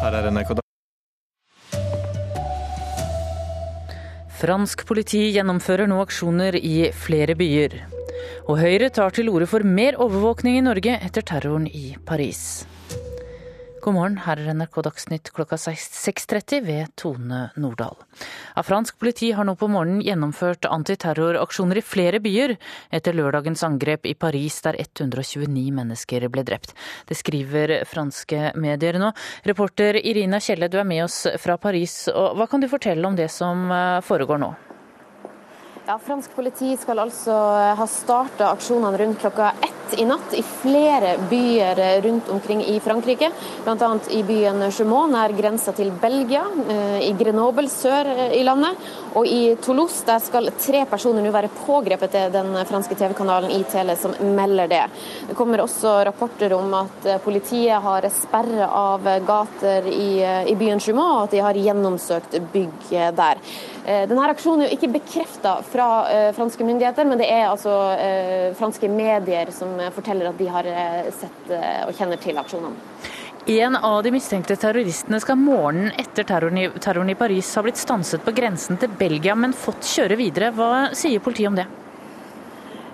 Her er NRK Fransk politi gjennomfører nå aksjoner i flere byer. Og Høyre tar til orde for mer overvåkning i Norge etter terroren i Paris. God morgen, her er NRK Dagsnytt klokka 6.30 ved Tone Nordahl. Afransk fransk politi har nå på morgenen gjennomført antiterroraksjoner i flere byer etter lørdagens angrep i Paris der 129 mennesker ble drept. Det skriver franske medier nå. Reporter Irina Kjelle, du er med oss fra Paris. Og hva kan du fortelle om det som eh, foregår nå? Ja, Fransk politi skal altså ha starta aksjonene rundt klokka ett i natt i flere byer rundt omkring i Frankrike. Bl.a. i byen Chumon, nær grensa til Belgia, eh, i Grenoble sør eh, i landet. Og i Toulouse der skal tre personer nå være pågrepet til den franske TV-kanalen ITL som melder det. Det kommer også rapporter om at eh, politiet har sperra av gater i, i byen Chumon og at de har gjennomsøkt bygg der. Denne aksjonen er jo ikke bekrefta fra franske myndigheter, men det er altså franske medier som forteller at de har sett og kjenner til aksjonene. En av de mistenkte terroristene skal morgenen etter terroren i, terroren i Paris ha blitt stanset på grensen til Belgia, men fått kjøre videre. Hva sier politiet om det?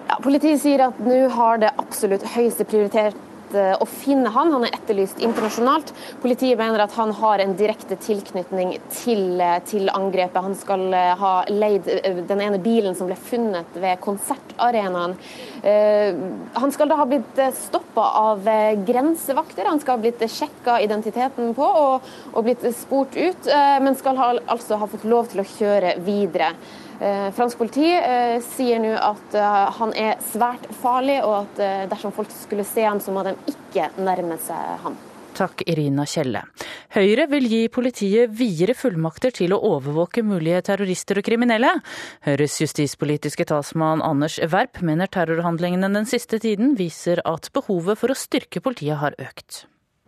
Ja, politiet sier at nå har det absolutt høyeste prioritet å finne han. Han er etterlyst internasjonalt. Politiet mener at han har en direkte tilknytning til, til angrepet. Han skal eh, ha leid eh, den ene bilen som ble funnet ved konsertarenaen. Eh, han skal da ha blitt stoppa av grensevakter. Han skal ha blitt sjekka identiteten på og, og blitt spurt ut, men skal ha, altså ha fått lov til å kjøre videre. Eh, fransk politi eh, sier nå at eh, han er svært farlig, og at dersom folk skulle se ham, så må de ikke nærme seg ham. Takk, Irina Kjelle. Høyre vil gi politiet videre fullmakter til å overvåke mulige terrorister og kriminelle. Høyres justispolitiske talsmann Anders Werp mener terrorhandlingene den siste tiden viser at behovet for å styrke politiet har økt.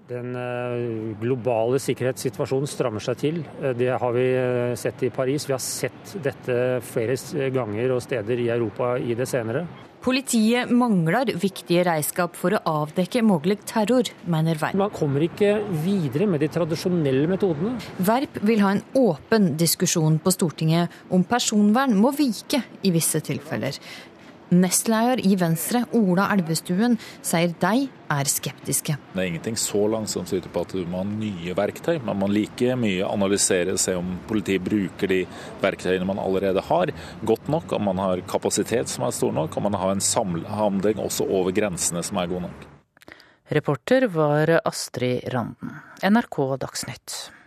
Den eh, globale sikkerhetssituasjonen strammer seg til. Eh, det har vi eh, sett i Paris. Vi har sett dette flere ganger og steder i Europa i det senere. Politiet mangler viktige redskap for å avdekke mulig terror, mener Werp. Man kommer ikke videre med de tradisjonelle metodene. Werp vil ha en åpen diskusjon på Stortinget om personvern må vike i visse tilfeller. Nestleder i Venstre, Ola Elvestuen, sier de er skeptiske. Det er ingenting så langt som tyder på at du må ha nye verktøy. Man må like mye analysere, se om politiet bruker de verktøyene man allerede har, godt nok. Om man har kapasitet som er stor nok, om man har en samhandling også over grensene som er god nok. Reporter var Astrid Randen. NRK Dagsnytt.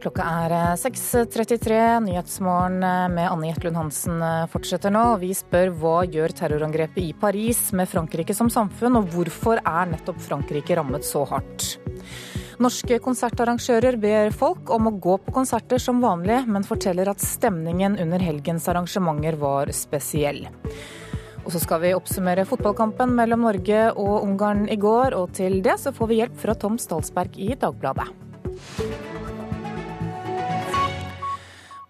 Klokka er 6.33. Eh, Nyhetsmorgen eh, med Anne Jetlund Hansen eh, fortsetter nå. Vi spør hva gjør terrorangrepet i Paris med Frankrike som samfunn, og hvorfor er nettopp Frankrike rammet så hardt? Norske konsertarrangører ber folk om å gå på konserter som vanlig, men forteller at stemningen under helgens arrangementer var spesiell. Og så skal vi oppsummere fotballkampen mellom Norge og Ungarn i går, og til det så får vi hjelp fra Tom Stalsberg i Dagbladet.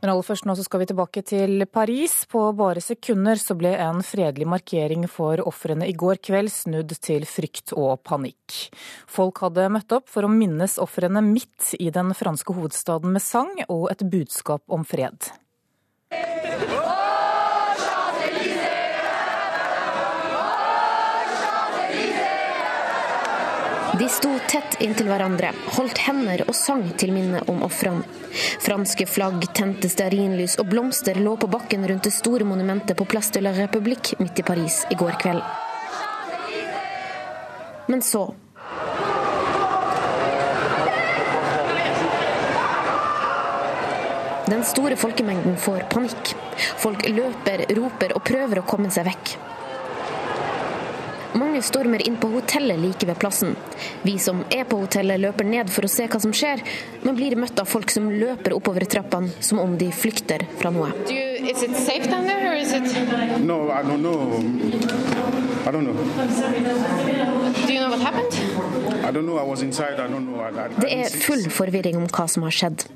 Men aller først nå så skal vi tilbake til Paris. På bare sekunder så ble en fredelig markering for ofrene i går kveld snudd til frykt og panikk. Folk hadde møtt opp for å minnes ofrene midt i den franske hovedstaden med sang og et budskap om fred. De sto tett inntil hverandre, holdt hender og sang til minne om ofrene. Franske flagg, tente stearinlys og blomster lå på bakken rundt det store monumentet på Place de la République midt i Paris i går kveld. Men så Den store folkemengden får panikk. Folk løper, roper og prøver å komme seg vekk. Mange stormer inn på hotellet like ved plassen. Vi som er på hotellet løper ned for å se hva som skjer, men blir møtt av folk som løper oppover trappene som om de flykter fra noe. Is it safe down there, or is it? No, I don't know. I don't know. Do you know what happened? I don't know. I was inside. I don't know. I, I, Det er full forvirring om hva som har skjedd.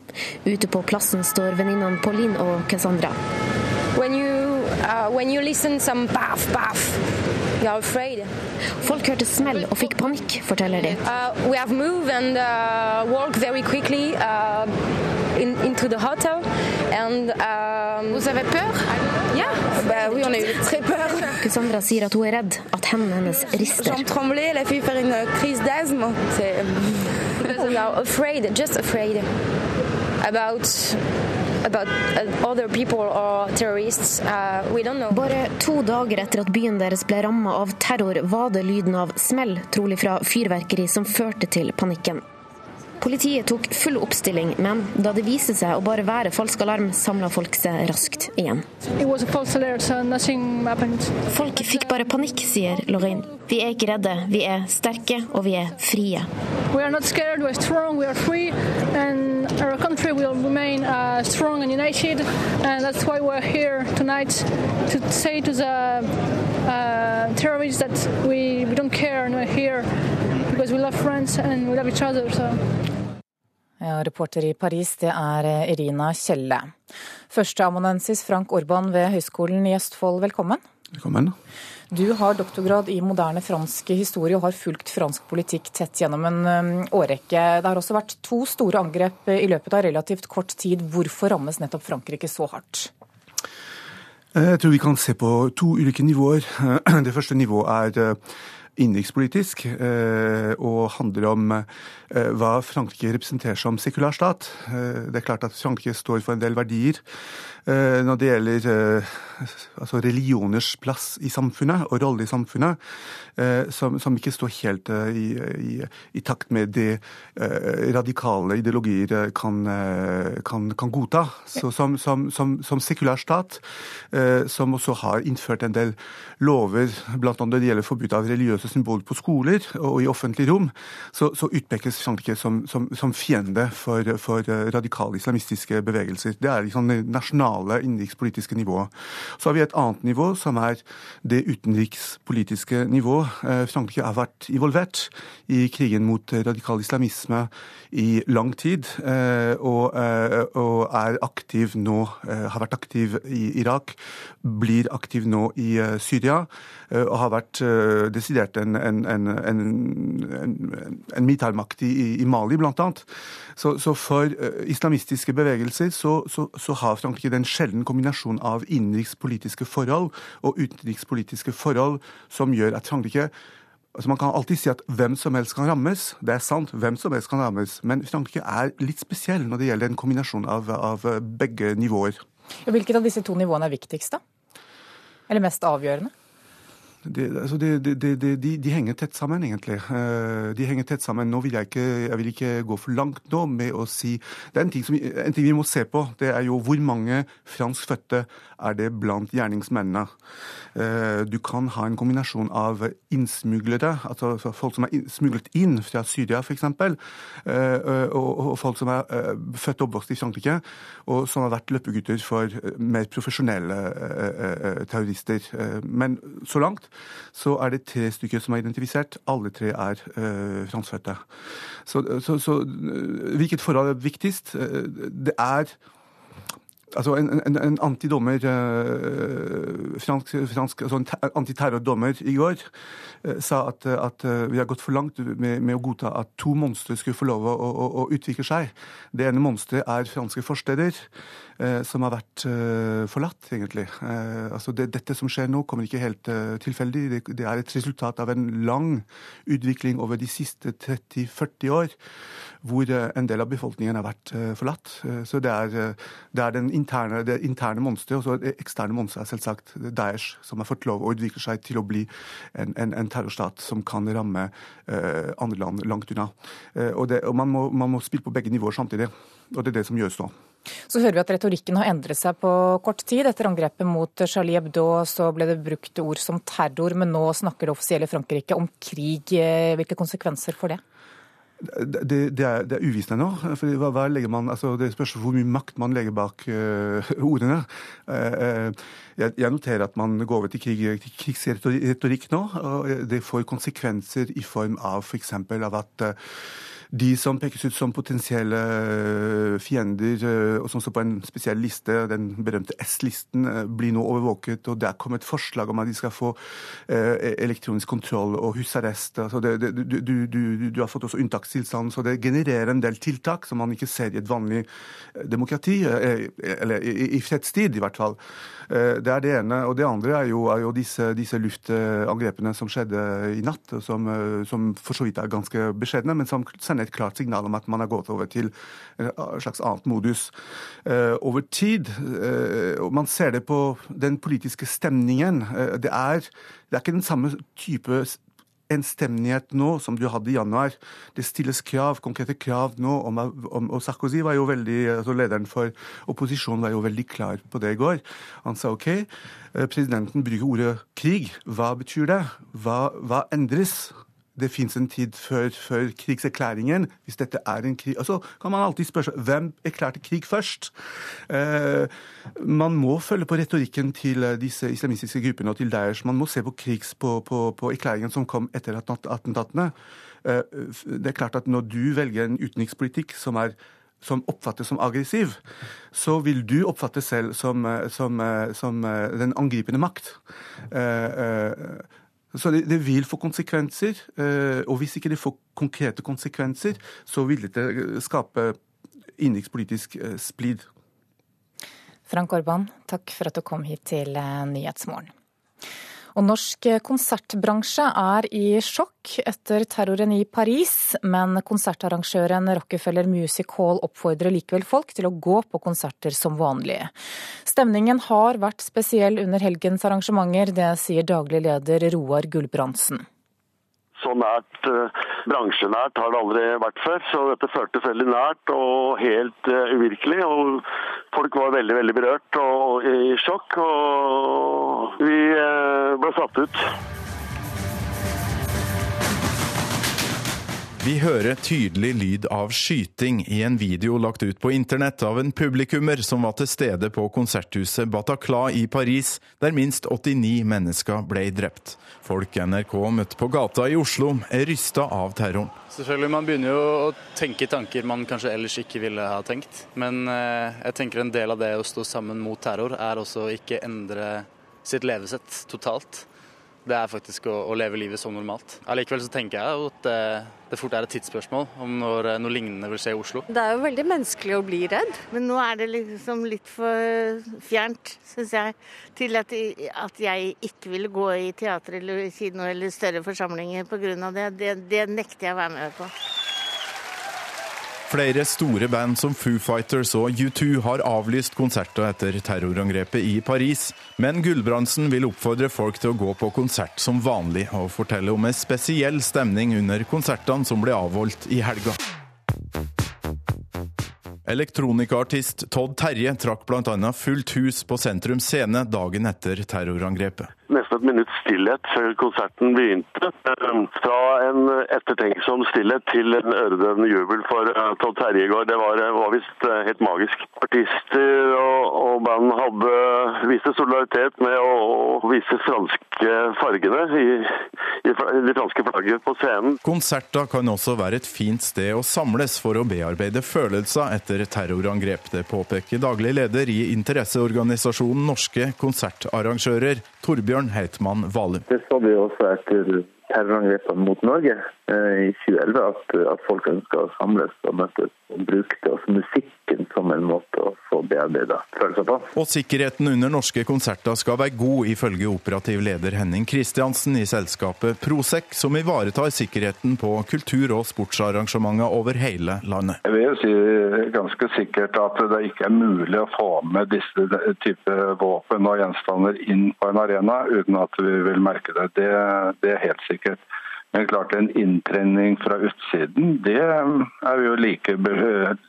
Ute på plassen står venninnene Pauline og Cassandra. When you uh, when you listen some baff baff. Folk hørte smell og fikk panikk, forteller de. Uh, we have moved and uh, walked very quickly uh, in, into the hotel, and um, Vous avez peur? yeah, bah, oui, on a eu très peur. Cassandra sier at hun er redd, at hendene hennes rister. J'en tremblais, elle a fait faire une crise d'asthme. C'est we are afraid, just afraid about about uh, other people or terrorists. Uh, we don't know. Bare to dager etter at byen deres ble ramma av terror, var det lyden av smell, trolig fra fyrverkeri, som førte til panikken. Politiet tok full oppstilling, men da det viste seg å bare være falsk alarm, samla folk seg raskt igjen. It was a false alert, so nothing happened. Folk fikk bare panikk, sier Lorraine. Vi er ikke redde, vi er sterke og vi er frie. We are not scared, we are strong, we are free, and our country will remain uh, strong and united. And that's why we're here tonight to say to the uh, terrorists that we, we don't care and we're here because we love France and we love each other. So. Ja, reporter i Paris, det er eh, Irina Kjelle. Førsteamanuensis Frank Orban ved Høgskolen i Østfold, velkommen. Velkommen. Du har doktorgrad i moderne fransk historie og har fulgt fransk politikk tett gjennom en um, årrekke. Det har også vært to store angrep i løpet av relativt kort tid. Hvorfor rammes nettopp Frankrike så hardt? Eh, Jeg tror vi kan se på to ulike nivåer. Det første nivået er eh, innenrikspolitisk eh, og handler om hva Frankrike representerer som sekulær stat. Det er klart at Frankrike står for en del verdier når det gjelder altså religioners plass i samfunnet og rolle i samfunnet, som, som ikke står helt i, i, i, takt med det radikale ideologier kan, kan, kan godta. Så som, som, som, sekulær stat, som også har innført en del lover, bl.a. når det gjelder forbud av religiøse symboler på skoler og i offentlig rom, så, så utpekes Frankrike som, som, som fiende for, for, radikale islamistiske bevegelser. Det er liksom det nasjonale innenrikspolitiske nivået. Så har vi et annet nivå, som er det utenrikspolitiske nivået. Frankrike har vært involvert i krigen mot radikal islamisme i lang tid, og, og er aktiv nå, har vært aktiv i Irak, blir aktiv nå i Syria, og har vært desidert en, en, en, en, en militærmakt i, i Mali, annet. Så, så for islamistiske bevegelser så, så, så har Frankrike den sjelden kombinasjon av innenrikspolitiske forhold og utenrikspolitiske forhold som gjør at Frankrike Altså Man kan alltid si at hvem som helst kan rammes. Det er sant, hvem som helst kan rammes. Men Frankrike er litt spesiell når det gjelder en kombinasjon av, av begge nivåer. Hvilket av disse to nivåene er viktigst, da? Eller mest avgjørende? Det, altså det, det, de, de, henger tett sammen, egentlig. De henger tett sammen. Nå vil jeg ikke, jeg vil ikke gå for langt nå med å si Det er en ting, som, en ting vi må se på. Det er jo hvor mange franskfødte er det blant gjerningsmennene. Du kan ha en kombinasjon av innsmuglere, altså folk som er smuglet inn fra Syria f.eks., og folk som er født og oppvokst i Frankrike, og som har vært løpegutter for mer profesjonelle terrorister. Men så langt så er det tre stykker som er identifisert. Alle tre er uh, franskfødte. Så, så, så, hvilket forhold er viktigst? Det er Altså en, en, en antidommer, uh, fransk, fransk, altså en antiterrordommer i går uh, sa at, at uh, vi har gått for langt med, med, å godta at to monstre skulle få lov å, å, å utvikle seg. Det ene monsteret er franske forsteder, som har vært forlatt, egentlig. Altså det, dette som skjer nå, kommer ikke helt tilfeldig. Det, det, er et resultat av en lang utvikling over de siste 30-40 år, hvor en del av befolkningen har vært forlatt. Så det er, det er den interne, det interne monsteret, og så det eksterne monsteret er selvsagt Daesh, som har fått lov å utvikle seg til å bli en, en, en terrorstat som kan ramme andre land langt unna. Og, det, og man, må, man, må, spille på begge nivåer samtidig, og det er det som gjøres nå. Så hører vi at retorikken har endret seg på kort tid. Etter angrepet mot Charlie Hebdo så ble det brukt ord som terror, men nå snakker det offisielle Frankrike om krig. Hvilke konsekvenser får det? Det, det, er, det er uvisst ennå. Hva, hva altså det spørs hvor mye makt man legger bak uh, ordene. Uh, jeg, jeg, noterer at man går over til, krig, til krigsretorikk nå. og Det får konsekvenser i form av f.eks. For av at uh, de som pekes ut som potensielle eh, fiender, eh, og som står på en spesiell liste, den berømte S-listen, eh, blir nå overvåket. Og det er kommet forslag om at de skal få elektronisk kontroll og husarrest. Altså det, det, du, du, du, har fått også unntakstilstand, så det genererer en del tiltak som man ikke ser i et vanlig demokrati, eller i, i fredstid i hvert fall. Det er det ene. Og det andre er jo, er jo disse, disse, luftangrepene som skjedde i natt, som, som for så vidt er ganske beskjedne, men som sender et klart signal om at man har gått over til en slags annet modus. Uh, over tid, uh, og man ser det på den politiske stemningen, det er, det er ikke den samme type enstemmelighet nå som du hadde i januar. Det stilles krav, konkrete krav nå, om, om, og Sarkozy var jo veldig, altså lederen for opposisjonen var jo veldig klar på det i går. Han sa OK, presidenten bruker ordet krig. Hva betyr det? Hva, hva endres? Det fins en tid før, før, krigserklæringen, hvis dette er en krig altså, kan man alltid spørre seg hvem erklærte krig først? Eh, man må følge på retorikken til eh, disse islamistiske gruppene og til Daesh. Man må se på krigs på, på, på erklæringen som kom etter attentatene. Eh, det er klart at når du velger en utenrikspolitikk som er som oppfattes som aggressiv, så vil du oppfatte selv som, eh, som, eh, som den angripende makt. Eh, så det, det, vil få konsekvenser. Eh, og hvis ikke det får konkrete konsekvenser, så vil det eh, skape innenrikspolitisk eh, splid. Frank Orban, takk for at du kom hit til Nyhetsmorgen. Og norsk konsertbransje er i sjokk etter terroren i Paris, men konsertarrangøren Rockefeller Music Hall oppfordrer likevel folk til å gå på konserter som vanlig. Stemningen har vært spesiell under helgens arrangementer, det sier daglig leder Roar Gulbrandsen. Så nært, uh, bransjenært har det aldri vært før. Så dette føltes veldig nært og helt uh, uvirkelig. Og folk var veldig veldig berørt og i sjokk. Og vi uh, ble satt ut. Vi hører tydelig lyd av skyting i en video lagt ut på internett av en publikummer som var til stede på konserthuset Bataclan i Paris, der minst 89 mennesker ble drept. Folk NRK møtte på gata i Oslo er rysta av terroren. Selvfølgelig, Man begynner jo å tenke tanker man kanskje ellers ikke ville ha tenkt. Men eh, jeg tenker en del av det å stå sammen mot terror, er også ikke endre sitt levesett totalt det er faktisk å, å, leve livet som normalt. Allikevel så tenker jeg at det, det fort er et tidsspørsmål om når noe lignende vil skje i Oslo. Det er jo veldig menneskelig å bli redd, men nå er det liksom litt for fjernt, syns jeg, til at, at, jeg ikke ville gå i teater eller kino eller større forsamlinger pga. det. det. Det nekter jeg å være med på. Flere store band som Foo Fighters og U2 har avlyst konserter etter terrorangrepet i Paris, men Gulbrandsen vil oppfordre folk til å gå på konsert som vanlig, og fortelle om en spesiell stemning under konsertene som ble avholdt i helga. Elektronikaartist Todd Terje trakk bl.a. fullt hus på Sentrum Scene dagen etter terrorangrepet nesten et minutts stillhet før konserten begynte. Eh, fra en ettertenksom stillhet til en øredøvende jubel for eh, Todd Terje i går. Det var, var visst eh, helt magisk. Artister og, og band hadde viste solidaritet med å, å vise franske fargene i, i de franske flagget på scenen. Konserter kan også være et fint sted å samles for å bearbeide følelser etter terrorangrep. Det påpeker daglig leder i interesseorganisasjonen Norske konsertarrangører, Torbjørn Heitmann Valum. Det så vi også etter terrorangrepene mot Norge eh, i 2011, at, at folk ønsker å samles og møtes og bruke det også musikken som en måte å få bearbeida følelser på. Og sikkerheten under norske konserter skal være god, ifølge operativ leder Henning Kristiansen i selskapet Prosec, som ivaretar sikkerheten på kultur- og sportsarrangementer over hele landet. Jeg vil si ganske sikkert at det ikke er mulig å få med disse type våpen og gjenstander inn på en arena uten at vi vil merke det. Det, det er helt sikkert. Men klart en inntrenning fra utsiden, det er vi jo like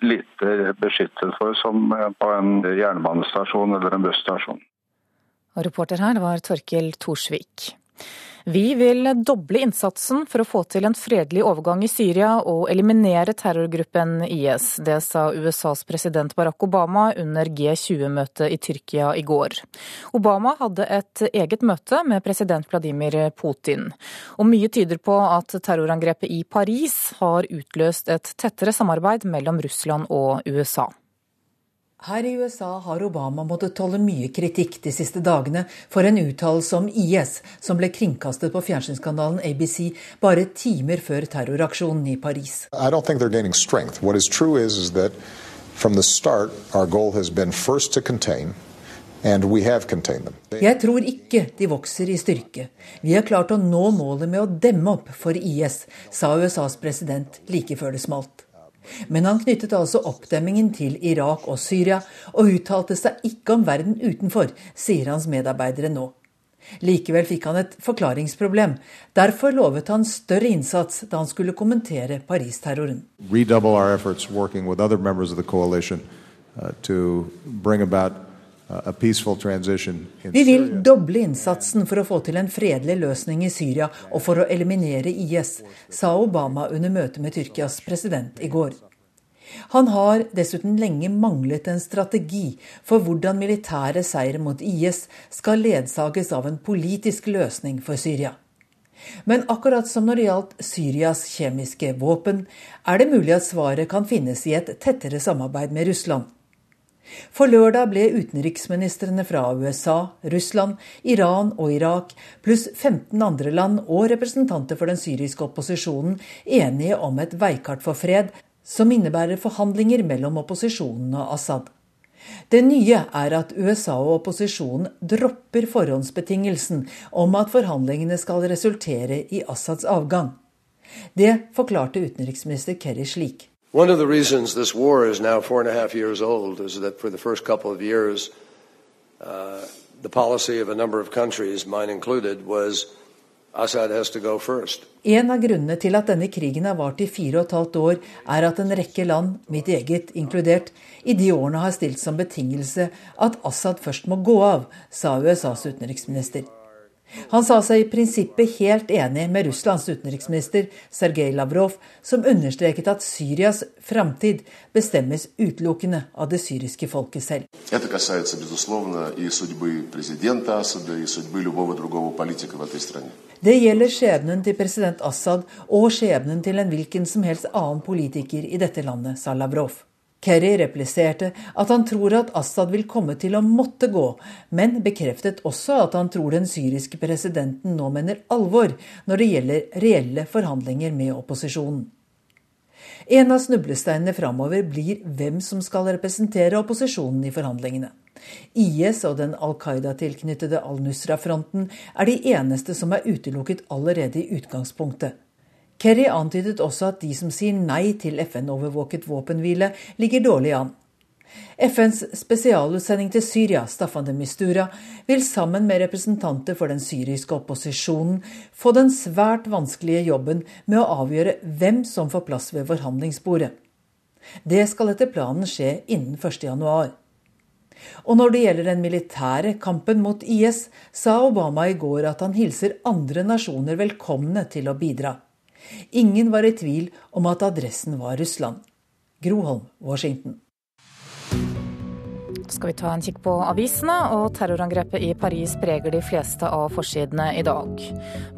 lite beskyttet for som på en jernbanestasjon eller en busstasjon. Og reporter her var Torkil Torsvik. Vi vil doble innsatsen for å få til en fredelig overgang i Syria og eliminere terrorgruppen IS. Det sa USAs president Barack Obama under G20-møtet i Tyrkia i går. Obama hadde et eget møte med president Vladimir Putin. Og mye tyder på at terrorangrepet i Paris har utløst et tettere samarbeid mellom Russland og USA. Her i USA har Obama måttet tåle mye kritikk de siste dagene for en uttalelse om IS som ble kringkastet på fjernsynskanalen ABC bare timer før terroraksjonen i Paris. Jeg tror ikke de vokser i styrke. Vi har klart å nå målet med å demme opp for IS, sa USAs president like før det smalt. Men han knyttet altså oppdemmingen til Irak og Syria, og uttalte seg ikke om verden utenfor, sier hans medarbeidere nå. Likevel fikk han et forklaringsproblem. Derfor lovet han større innsats da han skulle kommentere Paris-terroren. Vi vil doble innsatsen for å få til en fredelig løsning i Syria og for å eliminere IS, sa Obama under møtet med Tyrkias president i går. Han har dessuten lenge manglet en strategi for hvordan militære seire mot IS skal ledsages av en politisk løsning for Syria. Men akkurat som når det gjaldt Syrias kjemiske våpen, er det mulig at svaret kan finnes i et tettere samarbeid med Russland. For lørdag ble utenriksministrene fra USA, Russland, Iran og Irak, pluss 15 andre land og representanter for den syriske opposisjonen enige om et veikart for fred, som innebærer forhandlinger mellom opposisjonen og Assad. Det nye er at USA og opposisjonen dropper forhåndsbetingelsen om at forhandlingene skal resultere i Assads avgang. Det forklarte utenriksminister Kerry slik. One of the reasons this war is now four and a half years old is that for the first couple of years, uh, the policy of a number of countries, mine included, was Assad has to go first. En av grunnene til at denne krigen har vart i fire og et halvt år, er at en rekke land, mitt eget inkludert, i de årene har stilt som betingelse at Assad først må gå av, sa USAs utenriksminister. Han sa seg i prinsippet helt enig med Russlands utenriksminister Sergej Lavrov, som understreket at Syrias framtid bestemmes utelukkende av det syriske folket selv. Det gjelder skjebnen til president Assad og skjebnen til en hvilken som helst annen politiker i dette landet, sa Lavrov. Kerry repliserte at han tror at Assad vil komme til å måtte gå, men bekreftet også at han tror den syriske presidenten nå mener alvor når det gjelder reelle forhandlinger med opposisjonen. En av snublesteinene framover blir hvem som skal representere opposisjonen i forhandlingene. IS og den Al Qaida-tilknyttede Al-Nusra-fronten er de eneste som er utelukket allerede i utgangspunktet. Kerry antydet også at de som sier nei til FN-overvåket våpenhvile, ligger dårlig an. FNs spesialutsending til Syria, Staffan de Mistura, vil sammen med representanter for den syriske opposisjonen få den svært vanskelige jobben med å avgjøre hvem som får plass ved forhandlingsbordet. Det skal etter planen skje innen 1.1. Og når det gjelder den militære kampen mot IS, sa Obama i går at han hilser andre nasjoner velkomne til å bidra. Ingen var i tvil om at adressen var Russland. Groholm, Washington skal vi ta en kikk på avisene, og terrorangrepet i Paris preger de fleste av forsidene i dag.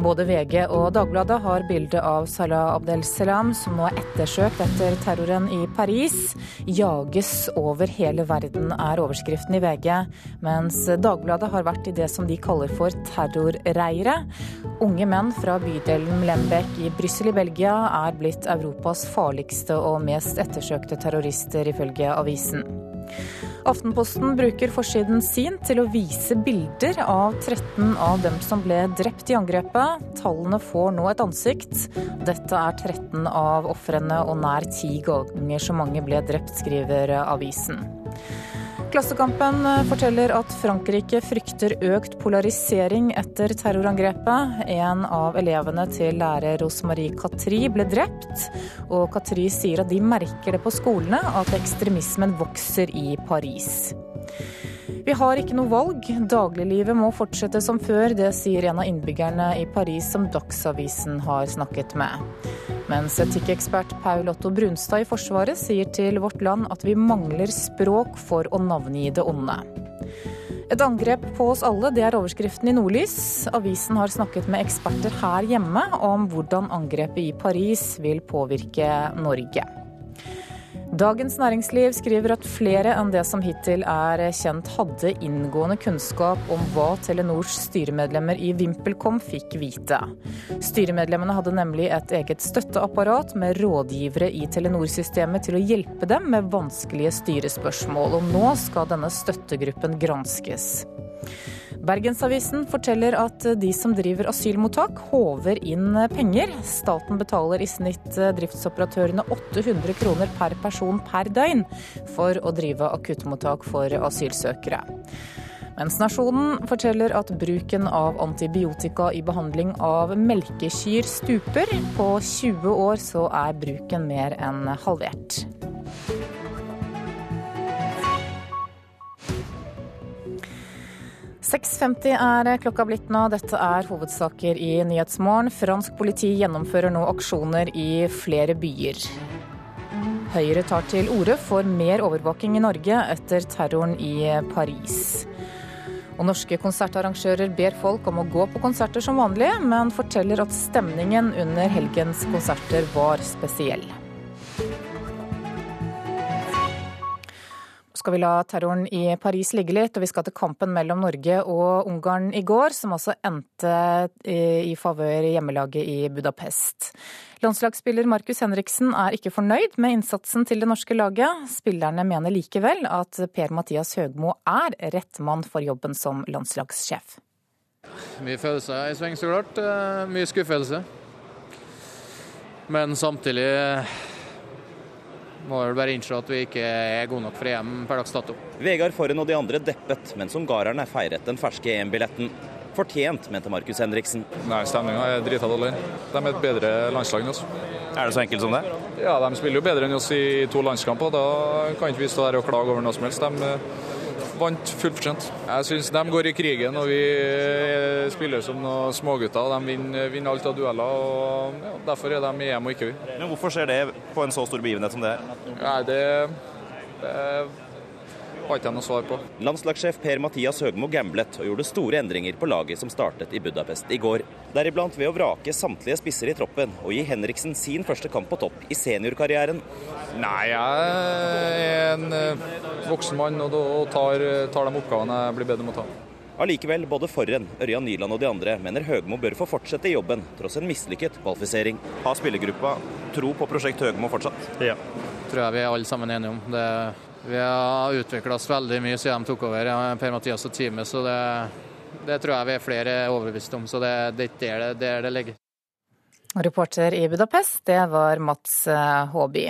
Både VG og Dagbladet har bilde av Salah Abdel-Salam, som nå er ettersøkt etter terroren i Paris. Jages over hele verden, er overskriften i VG, mens Dagbladet har vært i det som de kaller for terrorreiret. Unge menn fra bydelen Mlembeck i Brussel i Belgia er blitt Europas farligste og mest ettersøkte terrorister, ifølge avisen. Aftenposten bruker forsiden sin til å vise bilder av 13 av dem som ble drept i angrepet. Tallene får nå et ansikt. Dette er 13 av ofrene, og nær ti ganger så mange ble drept, skriver avisen. Klassekampen forteller at Frankrike frykter økt polarisering etter terrorangrepet. En av elevene til lærer Rosemarie Katri ble drept, og Katri sier at de merker det på skolene at ekstremismen vokser i Paris. Vi har ikke noe valg. Dagliglivet må fortsette som før. Det sier en av innbyggerne i Paris som Dagsavisen har snakket med. Mens etikkekspert Paul Otto Brunstad i Forsvaret sier til Vårt Land at vi mangler språk for å navngi det onde. Et angrep på oss alle, det er overskriften i Nordlys. Avisen har snakket med eksperter her hjemme om hvordan angrepet i Paris vil påvirke Norge. Dagens Næringsliv skriver at flere enn det som hittil er kjent, hadde inngående kunnskap om hva Telenors styremedlemmer i VimpelCom fikk vite. Styremedlemmene hadde nemlig et eget støtteapparat med rådgivere i Telenor-systemet til å hjelpe dem med vanskelige styrespørsmål, og nå skal denne støttegruppen granskes. Bergensavisen forteller at de som driver asylmottak, håver inn penger. Staten betaler i snitt driftsoperatørene 800 kroner per person per døgn for å drive akuttmottak for asylsøkere. Mens Nasjonen forteller at bruken av antibiotika i behandling av melkekyr stuper. På 20 år så er bruken mer enn halvert. 6.50 er klokka blitt nå. Dette er hovedsaker i Nyhetsmorgen. Fransk politi gjennomfører nå aksjoner i flere byer. Høyre tar til orde for mer overvåking i Norge etter terroren i Paris. Og norske konsertarrangører ber folk om å gå på konserter som vanlig, men forteller at stemningen under helgens konserter var spesiell. Skal vi la terroren i Paris ligge litt, og vi skal til kampen mellom Norge og Ungarn i går, som også endte i favør hjemmelaget i Budapest. Landslagsspiller Markus Henriksen er ikke fornøyd med innsatsen til det norske laget. Spillerne mener likevel at Per-Mathias Høgmo er rett mann for jobben som landslagssjef. Mye følelser i sving, så klart. Eh, mye skuffelse. Men samtidig må vel bare innse at vi ikke er gode nok for EM per dags dato. Vegard Forhen og de andre deppet, mens ungarerne feiret den ferske EM-billetten. Fortjent, mente Markus Henriksen. Nei, Stemninga er drita dårlig. De er et bedre landslag enn oss. Er det så enkelt som det? Ja, de spiller jo bedre enn oss i to landskamper. Da kan ikke vi stå der og klage over noe som helst. De vant fullt fortjent. Jeg syns de går i krigen, og vi spiller som noen smågutter. De vinner, vinner alt av dueller. og ja, Derfor er de i EM og ikke vi. Men Hvorfor skjer det på en så stor begivenhet som det er? Nei, det, det har ikke jeg noe svar på. Landslagssjef Per-Mathias Høgmo gamblet og gjorde store endringer på laget som startet i Budapest i går. Deriblant ved å vrake samtlige spisser i troppen og gi Henriksen sin første kamp på topp i seniorkarrieren. Nei, jeg er en eh, voksen mann og tar, tar de oppgavene jeg blir bedt om å ta. Allikevel, både Forren, Ørjan Nyland og de andre mener Høgmo bør få fortsette i jobben, tross en mislykket kvalifisering. Har spillergruppa tro på prosjekt Høgmo fortsatt? Ja. tror jeg vi er alle sammen enige om. Det vi har utvikla oss veldig mye siden de tok over, Per-Mathias og teamet. Så det, det, tror jeg vi er flere overbevist om. Så det, det er der det, det, det ligger. Reporter i Budapest, det var Mats eh, Håby.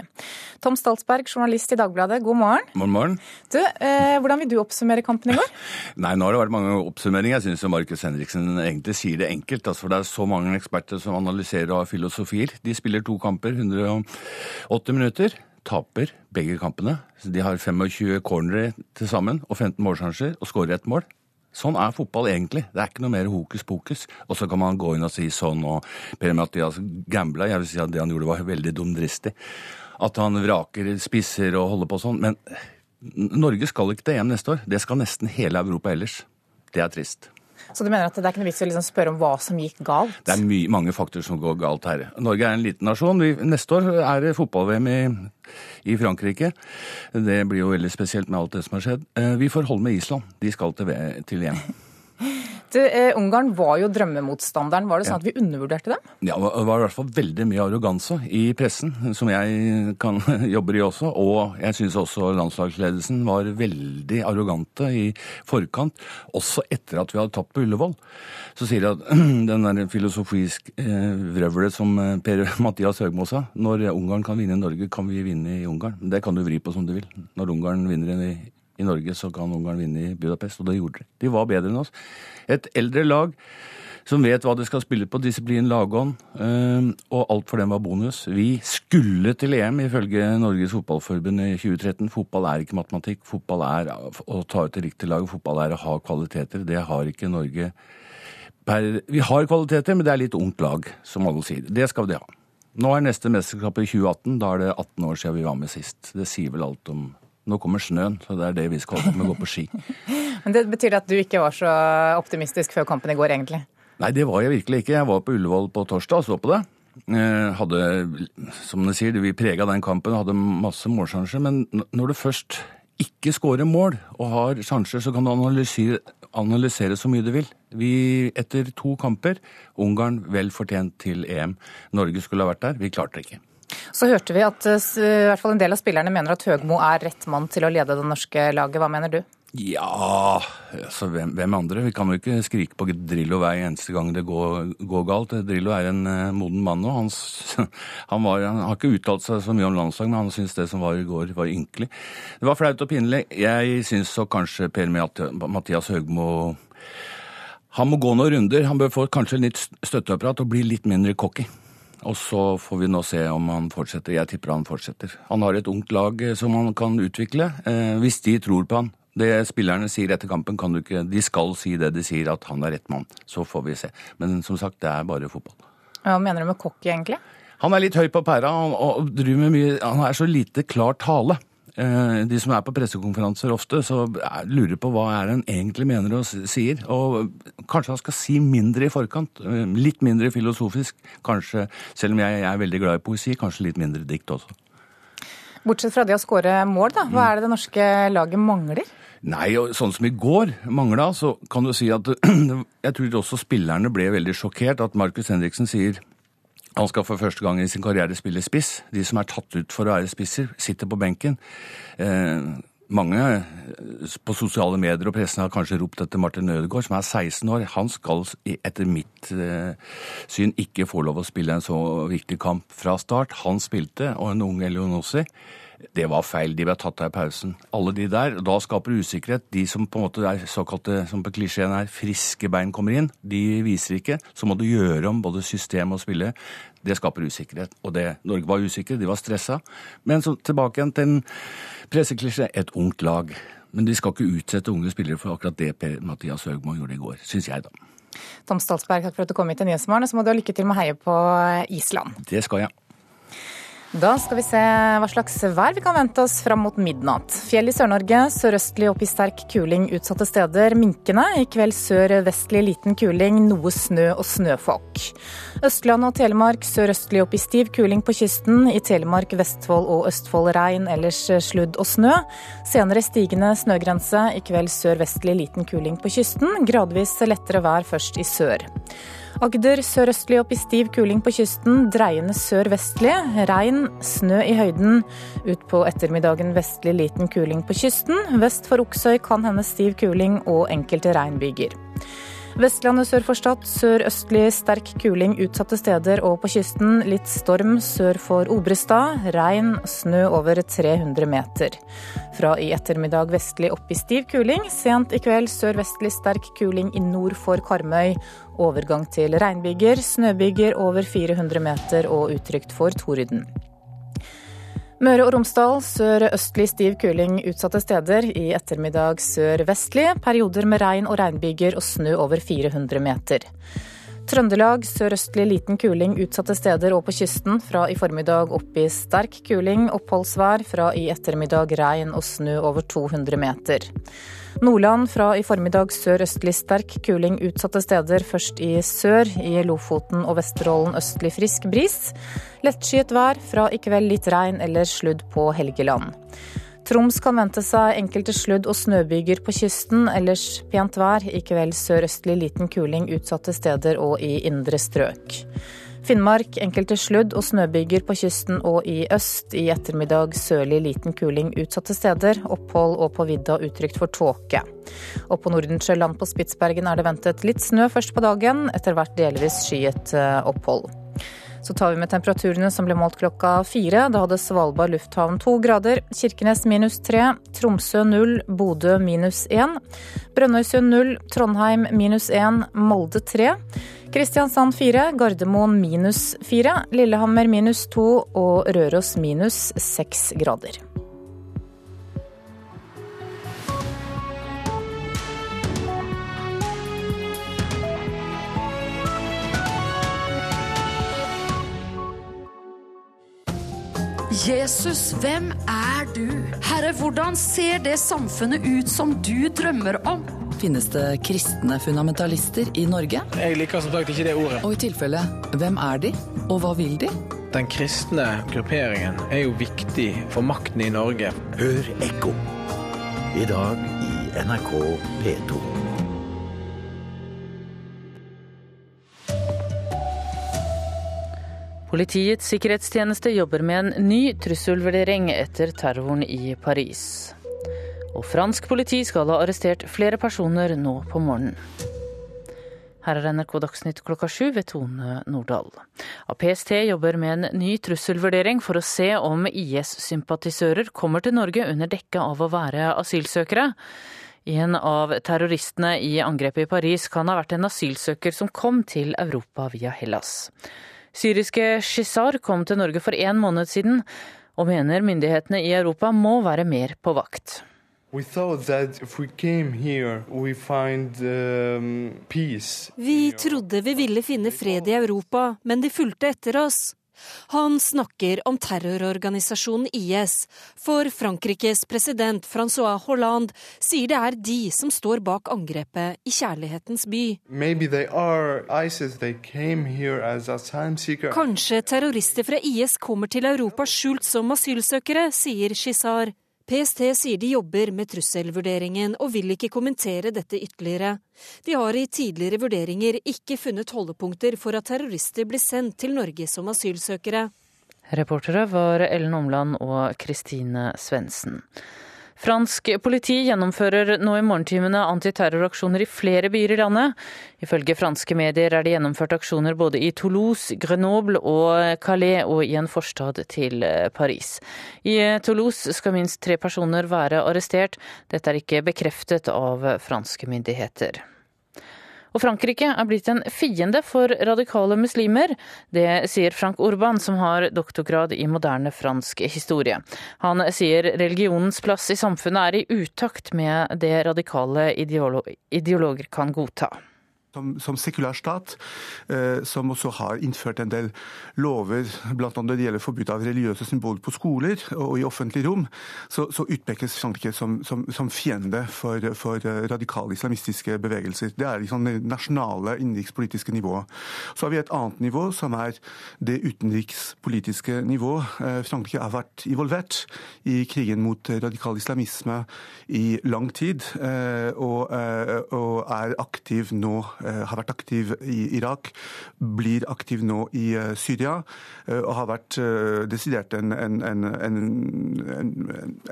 Tom Stalsberg, journalist i Dagbladet, god morgen. Morgen, morgen. Du, eh, Hvordan vil du oppsummere kampen i går? Nei, Nå har det vært mange oppsummeringer. Jeg syns Markus Henriksen egentlig sier det enkelt. Altså, for Det er så mange eksperter som analyserer og har filosofier. De spiller to kamper, 180 minutter taper begge kampene. De har 25 cornere til sammen og 15 målsjanser og skårer ett mål. Sånn er fotball egentlig. Det er ikke noe mer hokus pokus. Og så kan man gå inn og si sånn og Per-Mathias gambla. Jeg vil si at det han gjorde var veldig dumdristig. At han vraker spisser og holder på sånn. Men Norge skal ikke til EM neste år. Det skal nesten hele Europa ellers. Det er trist. Så du mener at det er ikke noe vits å liksom spørre om hva som gikk galt? Det er mye, mange faktorer som går galt her. Norge er en liten nasjon. Vi, neste år er det fotball-VM i, i, Frankrike. Det blir jo veldig spesielt med alt det som har skjedd. Eh, vi får holde med Island. De skal til, til EM. Du, eh, Ungarn var jo drømmemotstanderen. Var det sånn ja. at vi undervurderte dem? Ja, det var i hvert fall veldig mye arroganse i pressen, som jeg kan, jobber i også. Og jeg syns også landslagsledelsen var veldig arrogante i forkant, også etter at vi hadde tapt på Ullevål. Så sier de at den der filosofisk eh, vrøvlet som eh, Per-Mathias Høgmo sa, når Ungarn kan vinne i Norge, kan vi vinne i Ungarn. Det kan du vri på som du vil. Når Ungarn vinner i i Norge, så kan Ungarn vinne i Budapest. Og det gjorde de. De var bedre enn oss. Et eldre lag som vet hva de skal spille på, disiplin, lagånd, eh, og alt for dem var bonus. Vi skulle til EM, ifølge Norges Fotballforbund i 2013. Fotball er ikke matematikk. Fotball er å ta ut det riktige laget. Fotball er å ha kvaliteter. Det har ikke Norge per Vi har kvaliteter, men det er litt ungt lag, som alle sier. Det skal de ha. Nå er neste mesterskap i 2018. Da er det 18 år siden vi var med sist. Det sier vel alt om Nå kommer snøen, så det er det vi skal holde på med, gå på ski. Men det Betyr at du ikke var så optimistisk før kampen i går, egentlig? Nei, det var jeg virkelig ikke. Jeg var på Ullevål på torsdag og så på det. Eh, hadde, som du sier, vi prega den kampen og hadde masse målsjanser. Men når du først ikke skårer mål og har sjanser, så kan du analysere, analysere så mye du vil. Vi, etter to kamper, Ungarn vel fortjent til EM. Norge skulle ha vært der, vi klarte det ikke. Så hørte vi at eh, i hvert fall en del av spillerne mener at Høgmo er rett mann til å lede det norske laget. Hva mener du? Ja altså hvem, hvem, andre? Vi kan jo ikke skrike på Drillo hver eneste gang det går, går galt. Drillo er en uh, moden mann nå. Han, han, han, har ikke uttalt seg så mye om landslag, men han syns det som var i går, var ynkelig. Det var flaut og pinlig. Jeg syns så kanskje Per Mathias Høgmo Han må gå noen runder. Han bør få kanskje litt støtteapparat og bli litt mindre cocky. Og så får vi nå se om han fortsetter. Jeg tipper han fortsetter. Han har et ungt lag eh, som han kan utvikle, eh, hvis de tror på han. Det spillerne sier etter kampen, kan du ikke De skal si det de sier, at han er rett mann. Så får vi se. Men som sagt, det er bare fotball. Hva mener du med cocky, egentlig? Han er litt høy på pæra og, og driver med mye Han er så lite klar tale. Eh, de som er på pressekonferanser ofte, så lurer på hva er han egentlig mener og sier. Og kanskje han skal si mindre i forkant. Eh, litt mindre filosofisk. Kanskje, selv om jeg er veldig glad i poesi, kanskje litt mindre dikt også. Bortsett fra det å skåre mål, da. Hva er det det norske laget mangler? Nei, og sånn som i går mangla, så kan du si at jeg tror også spillerne ble veldig sjokkert at Markus Henriksen sier han skal for første gang i sin karriere spille spiss. De som er tatt ut for å være spisser, sitter på benken. Eh, mange på sosiale medier og pressen har kanskje ropt etter Martin Ødegaard, som er 16 år. Han skal etter mitt eh, syn ikke få lov å spille en så viktig kamp fra start. Han spilte, og en ung Elionossi. Det var feil, de ble tatt av i pausen. Alle de der. Da skaper usikkerhet. De som på en måte er såkalte, som på klisjeen er, friske bein kommer inn, de viser ikke. Så må du gjøre om både system og spille. Det skaper usikkerhet. Og det, Norge var usikre, de var stressa. Men så tilbake igjen til en presseklisjé. Et ungt lag. Men de skal ikke utsette unge spillere for akkurat det Per Mathias Høgmo gjorde i går, syns jeg, da. Tom Stalsberg, takk for at du kom hit til Nyhetsmorgen. Så må du ha lykke til med å heie på Island. Det skal jeg. Da skal vi se hva slags vær vi kan vente oss fram mot midnatt. Fjell i Sør-Norge, sørøstlig opp i sterk kuling utsatte steder. Minkende. I kveld sør-vestlig liten kuling, noe snø og snøfokk. Østland og Telemark sørøstlig opp i stiv kuling på kysten. I Telemark, Vestfold og Østfold regn, ellers sludd og snø. Senere stigende snøgrense. I kveld sør-vestlig liten kuling på kysten. Gradvis lettere vær først i sør. Agder sørøstlig opp i stiv kuling på kysten, dreiende sør-vestlig. Regn, snø i høyden. Utpå ettermiddagen vestlig liten kuling på kysten. Vest for Oksøy kan hende stiv kuling og enkelte regnbyger. Vestlandet sør for Stad sørøstlig sterk kuling utsatte steder og på kysten. Litt storm sør for Obrestad. Regn, snø over 300 meter. Fra i ettermiddag vestlig opp i stiv kuling. Sent i kveld sørvestlig sterk kuling i nord for Karmøy. Overgang til regnbyger. Snøbyger over 400 meter og utrygt for torden. Møre og Romsdal sør-østlig stiv kuling utsatte steder. I ettermiddag sør-vestlig. Perioder med regn og regnbyger og snø over 400 meter. Trøndelag sørøstlig liten kuling utsatte steder og på kysten. Fra i formiddag opp i sterk kuling. Oppholdsvær. Fra i ettermiddag regn og snø over 200 meter. Nordland fra i formiddag sørøstlig sterk kuling utsatte steder, først i sør. I Lofoten og Vesterålen østlig frisk bris. Lettskyet vær, fra i kveld litt regn eller sludd på Helgeland. Troms kan vente seg enkelte sludd- og snøbyger på kysten, ellers pent vær. I kveld sørøstlig liten kuling utsatte steder og i indre strøk. Finnmark enkelte sludd- og snøbyger på kysten og i øst. I ettermiddag sørlig liten kuling utsatte steder. Opphold og på vidda utrygt for tåke. Og på Nordensjøland på Spitsbergen er det ventet litt snø først på dagen, etter hvert delvis skyet eh, opphold. Så tar vi med temperaturene som ble målt klokka fire. Da hadde Svalbard lufthavn to grader, Kirkenes minus tre, Tromsø null, Bodø minus én, Brønnøysund null, Trondheim minus én, Molde tre. Kristiansand fire, Gardermoen minus fire, Lillehammer minus to og Røros minus seks grader. Jesus, hvem er du? Herre, hvordan ser det samfunnet ut som du drømmer om? Finnes det kristne fundamentalister i Norge? Jeg liker som sagt ikke det ordet. Og i tilfelle, hvem er de, og hva vil de? Den kristne grupperingen er jo viktig for makten i Norge. Hør ekko. I dag i NRK P2. Politiets sikkerhetstjeneste jobber med en ny trusselvurdering etter terroren i Paris. Og fransk politi skal ha arrestert flere personer nå på morgenen. Her er NRK Dagsnytt klokka sju ved Tone Nordahl. PST jobber med en ny trusselvurdering for å se om IS-sympatisører kommer til Norge under dekke av å være asylsøkere. En av terroristene i angrepet i Paris kan ha vært en asylsøker som kom til Europa via Hellas. Syriske Shizar kom til Norge for en måned siden, og mener myndighetene i Europa må være mer på vakt. We here, we find, vi trodde vi ville finne fred i Europa, men de fulgte etter oss. Han snakker om terrororganisasjonen IS, for Frankrikes president Francois Hollande sier det er de som står bak angrepet i Kjærlighetens by. Kanskje terrorister fra IS kommer til Europa skjult som asylsøkere, sier Shizar. PST sier de jobber med trusselvurderingen og vil ikke kommentere dette ytterligere. De har i tidligere vurderinger ikke funnet holdepunkter for at terrorister blir sendt til Norge som asylsøkere. Reportere var Ellen Omland og Kristine Svendsen. Fransk politi gjennomfører nå i morgentimene antiterroraksjoner i flere byer i landet. Ifølge franske medier er det gjennomført aksjoner både i Toulouse, Grenoble og Calais og i en forstad til Paris. I Toulouse skal minst tre personer være arrestert. Dette er ikke bekreftet av franske myndigheter. Og Frankrike er blitt en fiende for radikale muslimer. Det sier Frank Orban, som har doktorgrad i moderne fransk historie. Han sier religionens plass i samfunnet er i utakt med det radikale ideologer kan godta som, som sekulær stat, eh, som også har innført en del lover, bl.a. når det gjelder forbud av religiøse symboler på skoler og i offentlig rom, så, så utpekes Frankrike som, som, som fiende for, for, radikale islamistiske bevegelser. Det er liksom det nasjonale innenrikspolitiske nivået. Så har vi et annet nivå, som er det utenrikspolitiske nivå. Eh, Frankrike har vært involvert i krigen mot radikal islamisme i lang tid, eh, og, eh, og er aktiv nå Eh, har vært aktiv i Irak, blir aktiv nå i eh, Syria eh, og har vært desidert en, en, en,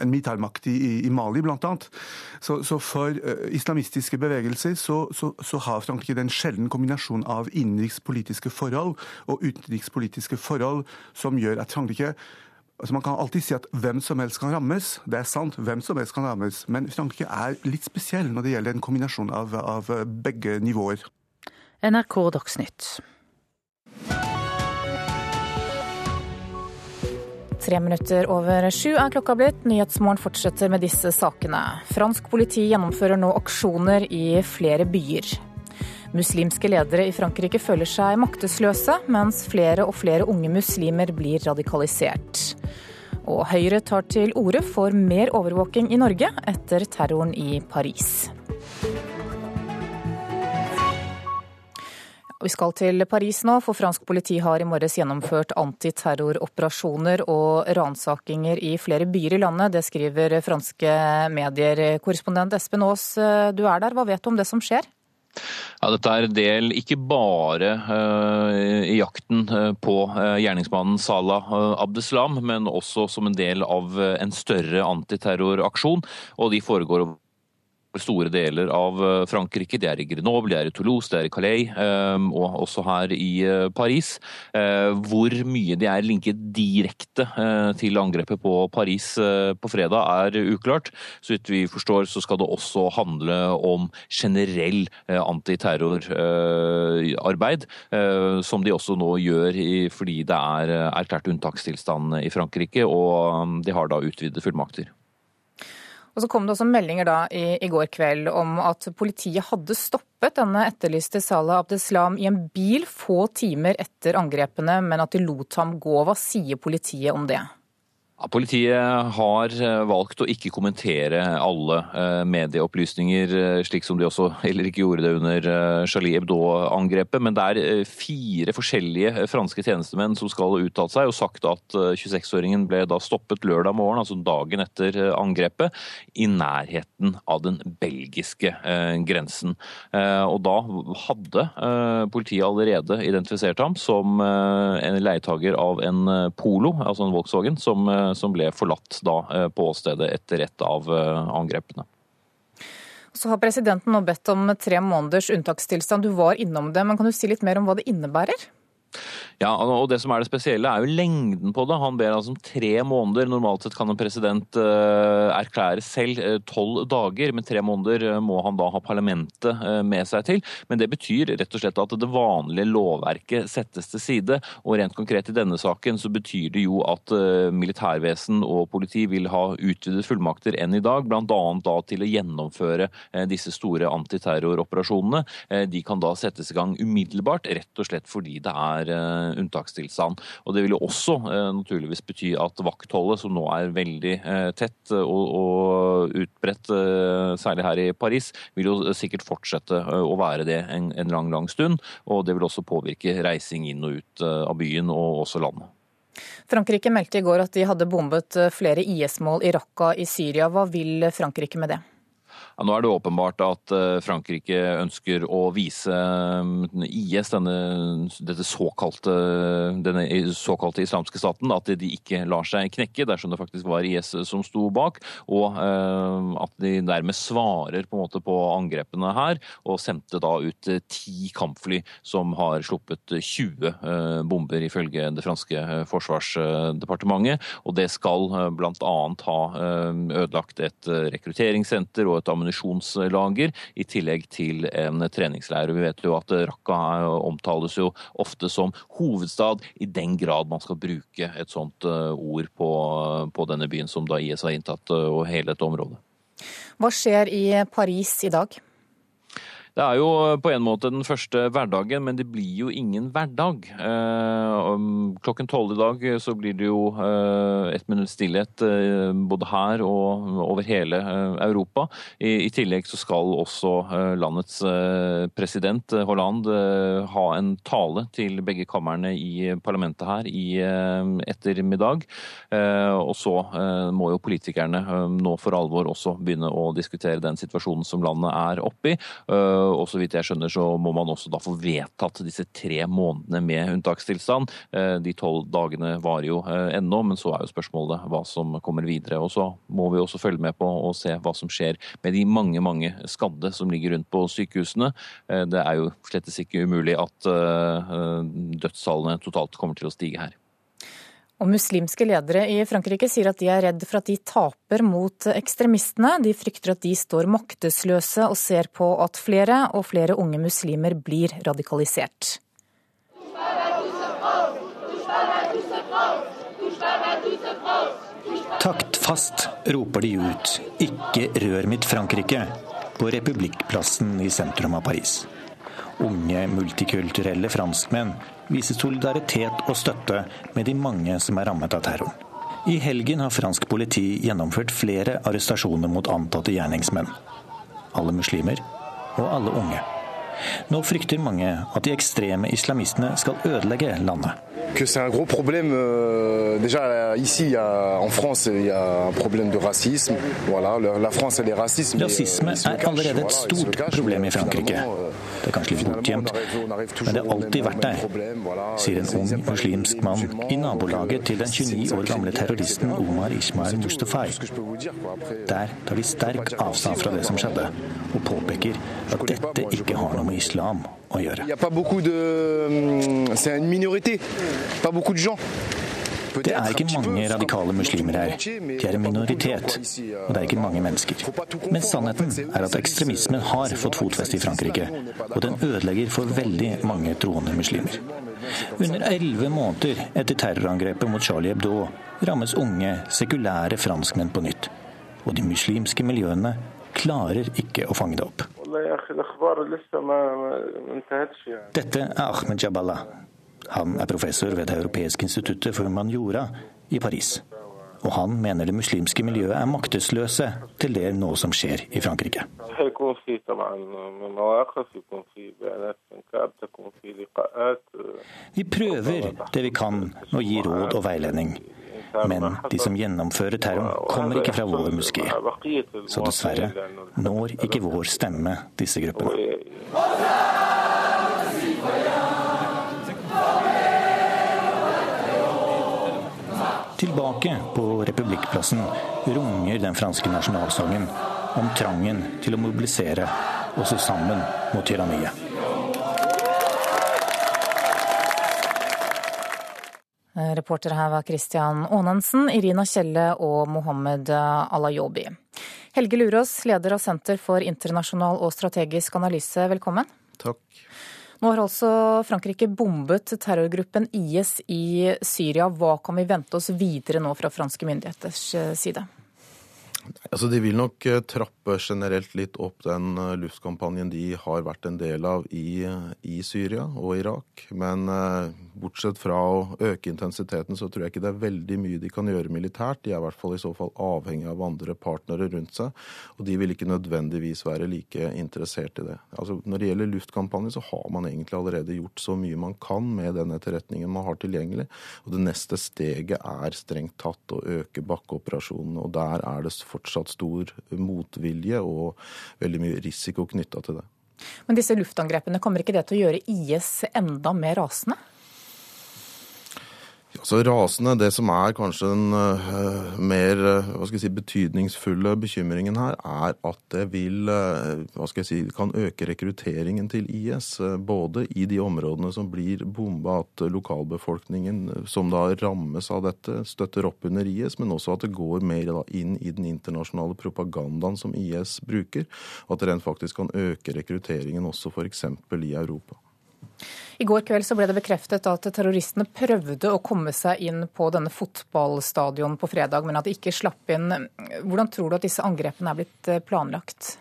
en militærmakt i, i Mali, bl.a. Så, så for islamistiske bevegelser så, så, så har Frankrike den sjelden kombinasjon av innenrikspolitiske forhold og utenrikspolitiske forhold som gjør at Frankrike Altså Man kan alltid si at hvem som helst kan rammes. Det er sant, hvem som helst kan rammes. Men Frankrike er litt spesiell når det gjelder en kombinasjon av, av begge nivåer. NRK Dagsnytt. Tre minutter over sju er klokka blitt. Nyhetsmorgen fortsetter med disse sakene. Fransk politi gjennomfører nå aksjoner i flere byer. Muslimske ledere i Frankrike føler seg maktesløse, mens flere og flere unge muslimer blir radikalisert. Og Høyre tar til orde for mer overvåking i Norge etter terroren i Paris. Vi skal til Paris nå, for fransk politi har i morges gjennomført antiterroroperasjoner og ransakinger i flere byer i landet. Det skriver franske medier. Korrespondent Espen Aas, du er der. Hva vet du om det som skjer? Ja, dette er del ikke bare uh, i jakten uh, på uh, gjerningsmannen Salah Abdeslam, men også som en del av en større antiterroraksjon. Og de foregår store deler av eh, Frankrike. De er i Grenoble, de er i Toulouse, de er i Calais eh, og også her i eh, Paris. Hvor mye de er linket direkte til angrepet på Paris på fredag er uklart. Så vidt vi forstår så skal det også handle om generell antiterrorarbeid, som de også nå gjør fordi det er erklært unntakstilstand i Frankrike, og de har da utvidede fullmakter. Og så kom det også meldinger da i, i, går kveld om at politiet hadde stoppet denne etterlyste Salah Abdeslam i en bil få timer etter angrepene, men at de lot ham gå. Hva sier politiet om det? Ja, politiet har eh, valgt å ikke kommentere alle eh, medieopplysninger, eh, slik som de også heller ikke gjorde det under Charlie Hebdo-angrepet. Men det er fire forskjellige franske tjenestemenn som skal ha uttalt seg og sagt at 26-åringen ble da stoppet lørdag morgen, altså dagen etter angrepet, i nærheten av den belgiske grensen. Og da hadde politiet allerede identifisert ham som en leietager av en Polo, altså en Volkswagen, som som ble forlatt da eh, på åstedet etter et av eh, angrepene. Så har presidenten nå bedt om tre måneders unntakstilstand. Du var innom det, men kan du si litt mer om hva det innebærer? Ja, og Det som er det spesielle, er jo lengden på det. Han ber altså om tre måneder. Normalt sett kan en president uh, erklære selv eh, tolv dager, men tre måneder uh, må han da ha parlamentet med seg til. Men det betyr rett og slett at det vanlige lovverket settes til side. Og rent konkret i denne saken så betyr det jo at militærvesen og politi vil ha utvidet fullmakter enn i dag, bl.a. da til å gjennomføre disse store antiterroroperasjonene. De kan da settes i gang umiddelbart, rett og slett fordi det er unntakstilstand. Og Det vil jo også eh, naturligvis bety at vaktholdet, som nå er veldig eh, tett og, og utbredt, eh, særlig her i Paris, vil jo sikkert fortsette å være det en, en lang, lang stund. Og det vil også påvirke reising inn og ut av byen og også landet. Frankrike meldte i går at de hadde bombet flere IS-mål i Raqqa i Syria. Hva vil Frankrike med det? Ja, nå er det åpenbart at eh, Frankrike ønsker å vise mm, IS, denne, såkalte, denne såkalte islamske staten, at de ikke lar seg knekke dersom det faktisk var IS som sto bak, og eh, at de dermed svarer på, på angrepene her, og sendte da ut eh, ti kampfly som har sluppet 20 bomber, ifølge det franske forsvarsdepartementet. Og det skal bl.a. ha ødelagt et rekrutteringssenter og et ammunisjonssenter ammunisjonslager, i tillegg til en treningsleir. Vi vet jo at Raqqa omtales jo ofte som hovedstad, i den grad man skal bruke et sånt eh, ord på, på denne byen som da IS har inntatt, eh, og hele dette området. Hva skjer i Paris i dag? Det er jo på en måte den første hverdagen, men det blir jo ingen hverdag. Eh, klokken tolv i dag så blir det jo eh, ett minutts stillhet eh, både her og over hele Europa. I tillegg så skal også landets president Hollande ha en tale til begge kamrene i parlamentet her i ettermiddag. Og så må jo politikerne nå for alvor også begynne å diskutere den situasjonen som landet er oppi og så vidt jeg skjønner så må man også da få vedtatt disse tre månedene med unntakstilstand. Eh, de tolv dagene varer jo eh, ennå, men så er jo spørsmålet hva som kommer videre. Og så må vi også følge med på og se hva som skjer med de mange, mange skadde som ligger rundt på sykehusene. Eh, det er jo slettes ikke umulig at dødstallene totalt kommer til å stige her. Og muslimske ledere i Frankrike sier at de er redd for at de taper mot ekstremistene. De frykter at de står maktesløse og ser på at flere og flere unge muslimer blir radikalisert. Taktfast roper de ut 'Ikke rør mitt Frankrike' på Republikkplassen i sentrum av Paris. Unge multikulturelle franskmenn viser solidaritet og støtte med de mange som er rammet av terroren. I helgen har fransk politi gjennomført flere arrestasjoner mot antatte gjerningsmenn. Alle muslimer og alle unge. Nå frykter mange at de ekstreme islamistene skal ødelegge landet. Det er et gros problem. Euh. Rasisme er allerede et stort problem i Frankrike. Det er kanskje litt bortgjemt, men det har alltid vært der, sier en ung muslimsk mann i nabolaget til den 29 år gamle terroristen Omar Ismail Mustafai. Der tar de sterk avstand fra det som skjedde, og påpeker at dette ikke har noe med islam å gjøre. Det er ikke mange radikale muslimer her. De er en minoritet, og det er ikke mange mennesker. Men sannheten er at ekstremismen har fått fotfeste i Frankrike, og den ødelegger for veldig mange troende muslimer. Under elleve måneder etter terrorangrepet mot Charlie Hebdo rammes unge, sekulære franskmenn på nytt. Og de muslimske miljøene klarer ikke å fange det opp. Dette er Ahmed Jabala. Han er professor ved Det europeiske instituttet for humaniora i Paris. Og han mener det muslimske miljøet er maktesløse til det nå som skjer i Frankrike. Vi prøver det vi kan å gi råd og veiledning. Men de som gjennomfører terroren, kommer ikke fra vår moské. Så dessverre når ikke vår stemme disse gruppene. Tilbake på Republikkplassen runger den franske nasjonalsangen om trangen til å mobilisere og stå sammen mot tyranniet. Reportere her var Christian Aanensen, Irina Kjelle og Mohammed Alayobi. Helge Lurås, leder av Senter for internasjonal og strategisk analyse, velkommen. Takk. Nå har altså Frankrike bombet terrorgruppen IS i Syria. Hva kan vi vente oss videre nå fra franske myndigheters side? Altså, De vil nok trappe generelt litt opp den luftkampanjen de har vært en del av i, i Syria og Irak. Men eh, bortsett fra å øke intensiteten, så tror jeg ikke det er veldig mye de kan gjøre militært. De er i hvert fall i så fall avhengig av andre partnere rundt seg, og de vil ikke nødvendigvis være like interessert i det. Altså, Når det gjelder luftkampanjen, så har man egentlig allerede gjort så mye man kan med den etterretningen man har tilgjengelig. Og det neste steget er strengt tatt å øke bakkeoperasjonene, og der er det fortsatt stor motvilje og veldig mye risiko knytta til det. Men disse luftangrepene, kommer ikke det til å gjøre IS enda mer rasende? Altså Rasende, det som er kanskje den uh, mer uh, hva skal jeg si, betydningsfulle bekymringen her, er at det vil uh, hva skal jeg si, kan øke rekrutteringen til IS. både i de områdene som blir bomba, at lokalbefolkningen som da rammes av dette, støtter opp under IS, men også at det går mer da, inn i den internasjonale propagandaen som IS bruker. At det rent faktisk kan øke rekrutteringen også f.eks. i Europa. I går kveld så ble det bekreftet at terroristene prøvde å komme seg inn på denne fotballstadion på fredag, men at de ikke slapp inn. Hvordan tror du at disse angrepene er blitt planlagt?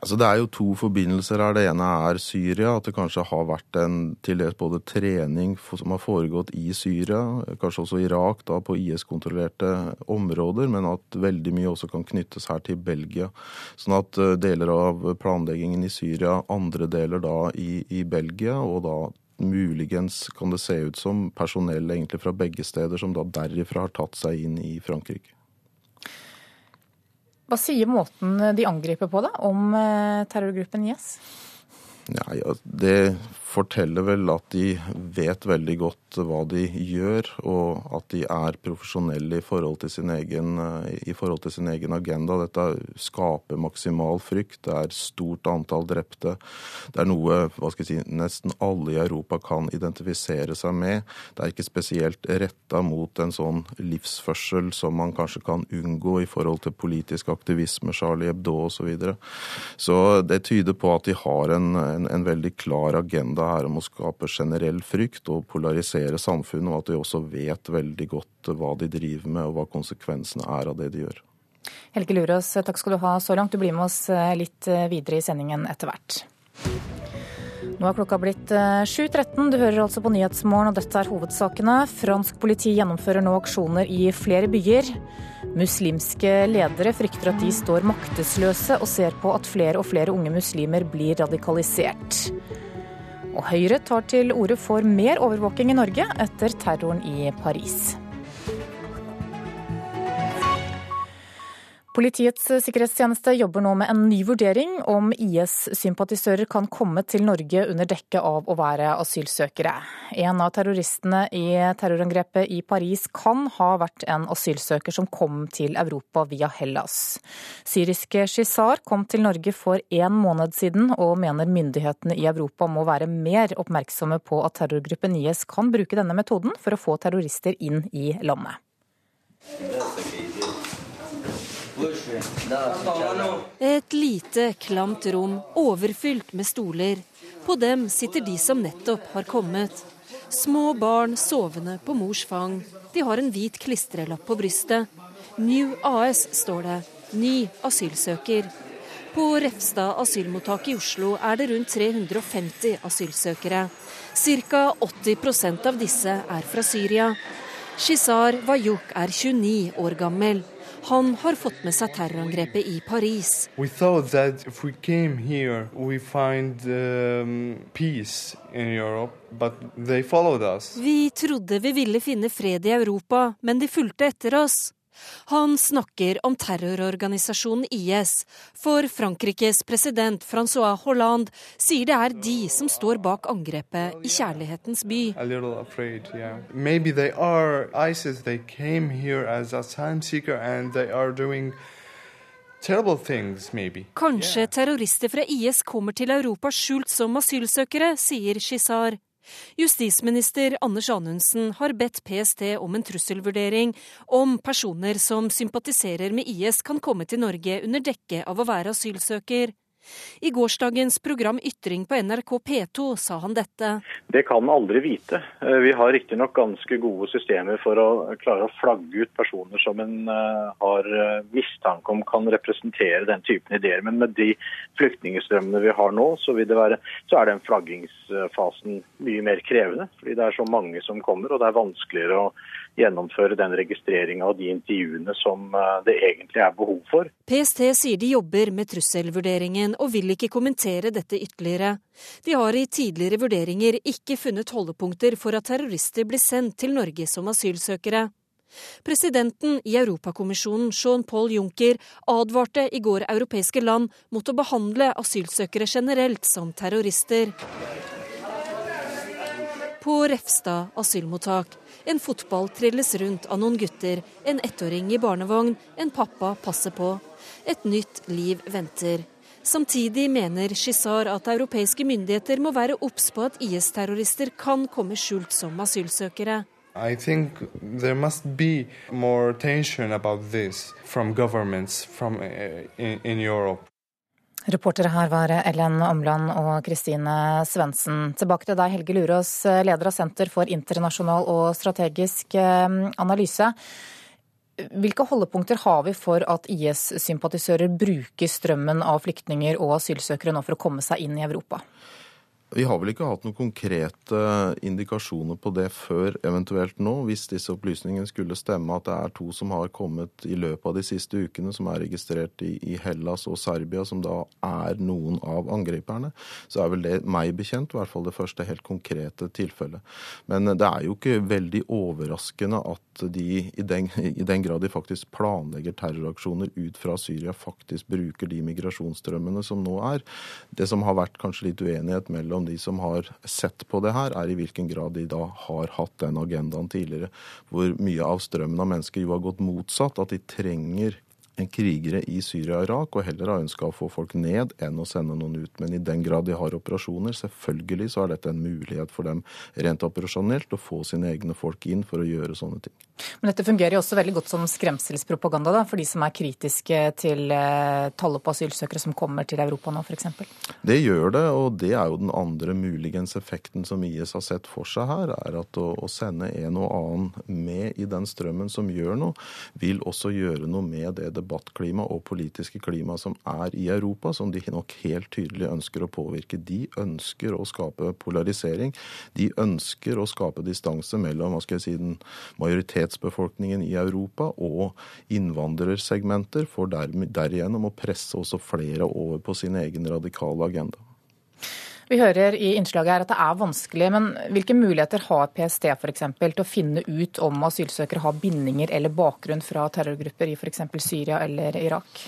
Altså, det er jo to forbindelser her. Det ene er Syria. At det kanskje har vært en til dels både trening som har foregått i Syria, kanskje også Irak, da på IS-kontrollerte områder, men at veldig mye også kan knyttes her til Belgia. Sånn at deler av planleggingen i Syria, andre deler da i, i Belgia, og da muligens kan det se ut som personell egentlig fra begge steder som da derifra har tatt seg inn i Frankrike. Hva sier måten de angriper på, da, om terrorgruppen IS? Ja, ja, det forteller vel at de vet veldig godt hva de gjør, og at de er profesjonelle i forhold til sin egen, forhold til sin egen agenda. Dette skaper maksimal frykt. Det er stort antall drepte. Det er noe si, nesten alle i Europa kan identifisere seg med. Det er ikke spesielt retta mot en sånn livsførsel som man kanskje kan unngå i forhold til politisk aktivisme, Charlie Hebdo osv. Så, videre. så det tyder på at de har en, en, en veldig klar agenda her om å skape generell frykt og polarisere samfunnet, og at de også vet veldig godt hva de driver med og hva konsekvensene er av det de gjør. Helge Lurås, takk skal du ha så langt. Du blir med oss litt videre i sendingen etter hvert. Nå er klokka blitt 7.13. Eh, du hører altså på Nyhetsmorgen, og dette er hovedsakene. Fransk politi gjennomfører nå aksjoner i flere byer. Muslimske ledere frykter at de står maktesløse, og ser på at flere og flere unge muslimer blir radikalisert. Og Høyre tar til orde for mer overvåking i Norge etter terroren i Paris. Politiets sikkerhetstjeneste jobber nå med en ny vurdering om IS-sympatisører kan komme til Norge under dekke av å være asylsøkere. En av terroristene i terrorangrepet i Paris kan ha vært en asylsøker som kom til Europa via Hellas. Syriske Shizar kom til Norge for en måned siden, og mener myndighetene i Europa må være mer oppmerksomme på at terrorgruppen IS kan bruke denne metoden for å få terrorister inn i landet. Et lite, klamt rom overfylt med stoler. På dem sitter de som nettopp har kommet. Små barn sovende på mors fang. De har en hvit klistrelapp på brystet. New AS står det. Ny asylsøker. På Refstad asylmottak i Oslo er det rundt 350 asylsøkere. Ca. 80% av disse er fra Syria. Shizar Wayuk er 29 år gammel. Han har fått med seg terrorangrepet i Paris. Um, vi trodde vi ville finne fred i Europa, men de fulgte etter oss. Han snakker om terrororganisasjonen IS, for Frankrikes president Francois Hollande sier det er de som står bak angrepet i Kjærlighetens by. Afraid, yeah. ISIS. They came here as asylum seeker and they are doing Things, Kanskje terrorister fra IS kommer til Europa skjult som asylsøkere, sier Shizar. Justisminister Anders Anundsen har bedt PST om en trusselvurdering om personer som sympatiserer med IS kan komme til Norge under dekke av å være asylsøker. I gårsdagens program Ytring på NRK P2 sa han dette. Det kan man aldri vite. Eh, vi har riktignok ganske gode systemer for å klare å flagge ut personer som en eh, har eh, mistanke om kan representere den typen ideer. Men med de flyktningstrømmene vi har nå, så, være, så er den flaggingsfasen mye mer krevende. Fordi det er så mange som kommer, og det er vanskeligere å gjennomføre den registreringa og de intervjuene som det egentlig er behov for. PST sier de jobber med trusselvurderingen regjeringen og vil ikke kommentere dette ytterligere. De har i tidligere vurderinger ikke funnet holdepunkter for at terrorister blir sendt til Norge som asylsøkere. Presidenten i Europakommisjonen, Jean-Paul Juncker, advarte i går europeiske land mot å behandle asylsøkere generelt som terrorister. På Refstad asylmottak. En fotball trilles rundt av noen gutter, en ettåring i barnevogn, en pappa passer på. Et nytt liv venter. Samtidig mener Shizar at europeiske myndigheter må være obs på at IS-terrorister kan komme skjult som asylsøkere. I think there must be more tension about this from governments from uh, in, in Europe. Reportere her var Ellen Omland og Kristine Svendsen. Tilbake til deg, Helge Lurås, leder av Senter for internasjonal og strategisk eh, analyse. Hvilke holdepunkter har vi for at IS-sympatisører bruker strømmen av flyktninger og asylsøkere nå for å komme seg inn i Europa? Vi har vel ikke hatt noen konkrete indikasjoner på det før eventuelt nå, hvis disse opplysningene skulle stemme at det er to som har kommet i løpet av de siste ukene, som er registrert i, i Hellas og Serbia, som da er noen av angriperne. Så er vel det meg bekjent, i hvert fall det første helt konkrete tilfellet. Men det er jo ikke veldig overraskende at de, i den, i den grad de faktisk planlegger terroraksjoner ut fra Syria, faktisk bruker de migrasjonsstrømmene som nå er. Det som har vært kanskje litt uenighet mellom om de som har sett på det her, er i hvilken grad de da har hatt den agendaen tidligere. Hvor mye av strømmen av mennesker jo har gått motsatt. At de trenger en krigere i Syria og Irak, og heller har ønska å få folk ned enn å sende noen ut. Men i den grad de har operasjoner, selvfølgelig så er dette en mulighet for dem rent operasjonelt å få sine egne folk inn for å gjøre sånne ting. Men dette fungerer jo også veldig godt som skremselspropaganda da, for de som er kritiske til eh, tallet på asylsøkere som kommer til Europa nå, f.eks.? Det gjør det, og det er jo den andre muligens effekten som IS har sett for seg her, er at å, å sende en og annen med i den strømmen som gjør noe, vil også gjøre noe med det det debattklima og politiske klima som er i Europa, som de nok helt tydelig ønsker å påvirke. De ønsker å skape polarisering. De ønsker å skape distanse mellom hva skal jeg si, den majoritetsbefolkningen i Europa og innvandrersegmenter, for derigjennom å presse også flere over på sin egen radikale agenda. Vi hører i innslaget her at det er vanskelig, men hvilke muligheter har PST for eksempel, til å finne ut om asylsøkere har bindinger eller bakgrunn fra terrorgrupper i f.eks. Syria eller Irak?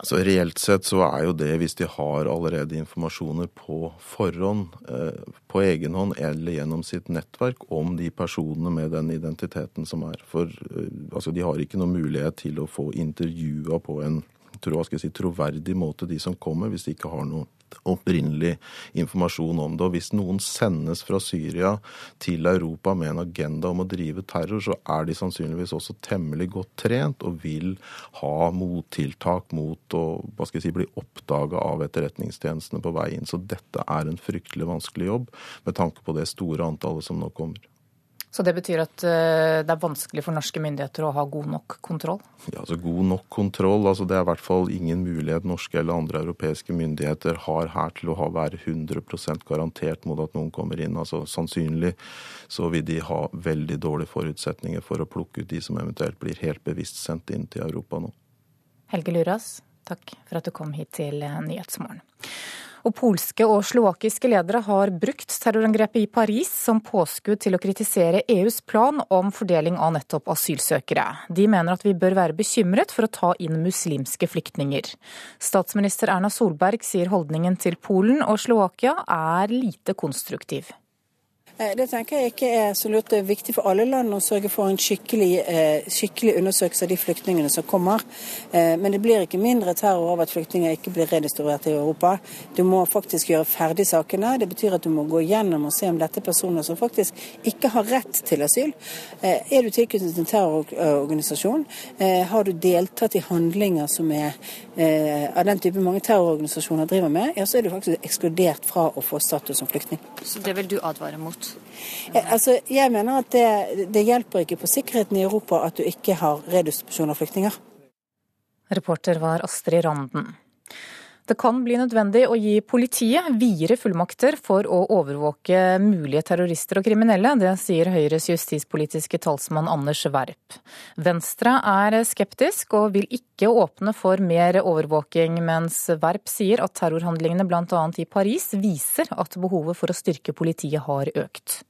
Altså Reelt sett så er jo det, hvis de har allerede informasjoner på forhånd, eh, på egen hånd eller gjennom sitt nettverk om de personene med den identiteten som er. For eh, altså, de har ikke noen mulighet til å få intervjua på en tror, si, troverdig måte de som kommer, hvis de ikke har noe opprinnelig informasjon om det. Og hvis noen sendes fra Syria til Europa med en agenda om å drive terror, så er de sannsynligvis også temmelig godt trent og vil ha mottiltak mot å hva skal jeg si, bli oppdaga av etterretningstjenestene på vei inn. Så dette er en fryktelig vanskelig jobb med tanke på det store antallet som nå kommer. Så det betyr at eh, det er vanskelig for norske myndigheter å ha god nok kontroll? Ja, altså God nok kontroll. altså Det er i hvert fall ingen mulighet norske eller andre europeiske myndigheter har her til å ha, være 100% garantert mot at noen kommer inn. altså Sannsynlig så vil de ha veldig dårlige forutsetninger for å plukke ut de som eventuelt blir helt bevisst sendt inn til Europa nå. Helge Luras, takk for at du kom hit til Nyhetsmorgen. Og polske og slovakiske ledere har brukt terrorangrepet i Paris som påskudd til å kritisere EUs plan om fordeling av nettopp asylsøkere. De mener at vi bør være bekymret for å ta inn muslimske flyktninger. Statsminister Erna Solberg sier holdningen til Polen og Slovakia er lite konstruktiv. Eh, det tenker jeg ikke er så lurt. Det er viktig for alle land å sørge for en skikkelig, eh, skikkelig undersøkelse av de flyktningene som kommer. Eh, men det blir ikke mindre terror av at flyktninger ikke blir redistribuert i Europa. Du må faktisk gjøre ferdig sakene. Det betyr at du må gå gjennom og se om dette er personer som faktisk ikke har rett til asyl. Er du tilknyttet en terrororganisasjon, har du deltatt i handlinger som er av den type mange terrororganisasjoner driver med, ja, så er du faktisk ekskludert fra å få status som flyktning. Så det vil du advare mot? Altså, jeg mener at det, det hjelper ikke på sikkerheten i Europa at du ikke har redistribusjon av flyktninger. Reporter var Astrid Randen. Det kan bli nødvendig å gi politiet videre fullmakter for å overvåke mulige terrorister og kriminelle. Det sier Høyres justispolitiske talsmann Anders Werp. Venstre er skeptisk og vil ikke åpne for mer overvåking, mens Werp sier at terrorhandlingene bl.a. i Paris viser at behovet for å styrke politiet har økt.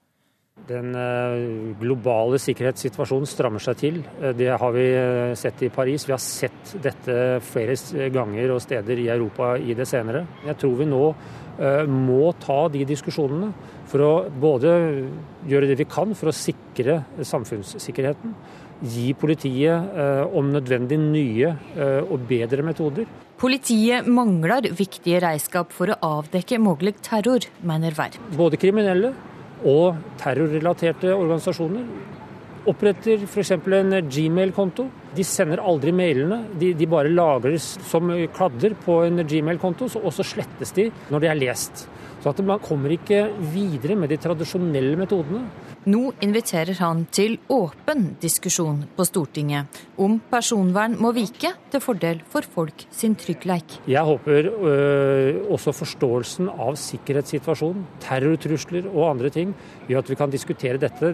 Den eh, globale sikkerhetssituasjonen strammer seg til. Eh, det har vi eh, sett i Paris. Vi har sett dette flere ganger og steder i Europa i det senere. Jeg tror vi nå må ta de diskusjonene for å både gjøre det vi kan for å sikre samfunnssikkerheten, gi politiet om nødvendig nye og bedre metoder. Politiet mangler viktige redskap for å avdekke mulig terror, mener Werp. Både kriminelle og terrorrelaterte organisasjoner oppretter f.eks. en Gmail-konto. De sender aldri mailene, de, de, bare lagres som kladder på en Gmail-konto, og så slettes de når de er lest. Så at man kommer ikke videre med de tradisjonelle metodene. Nå inviterer han til åpen diskusjon på Stortinget om personvern må vike til fordel for folk sin tryggleik. Jeg håper øh, også forståelsen av sikkerhetssituasjonen, terrortrusler og andre ting, gjør at vi kan diskutere dette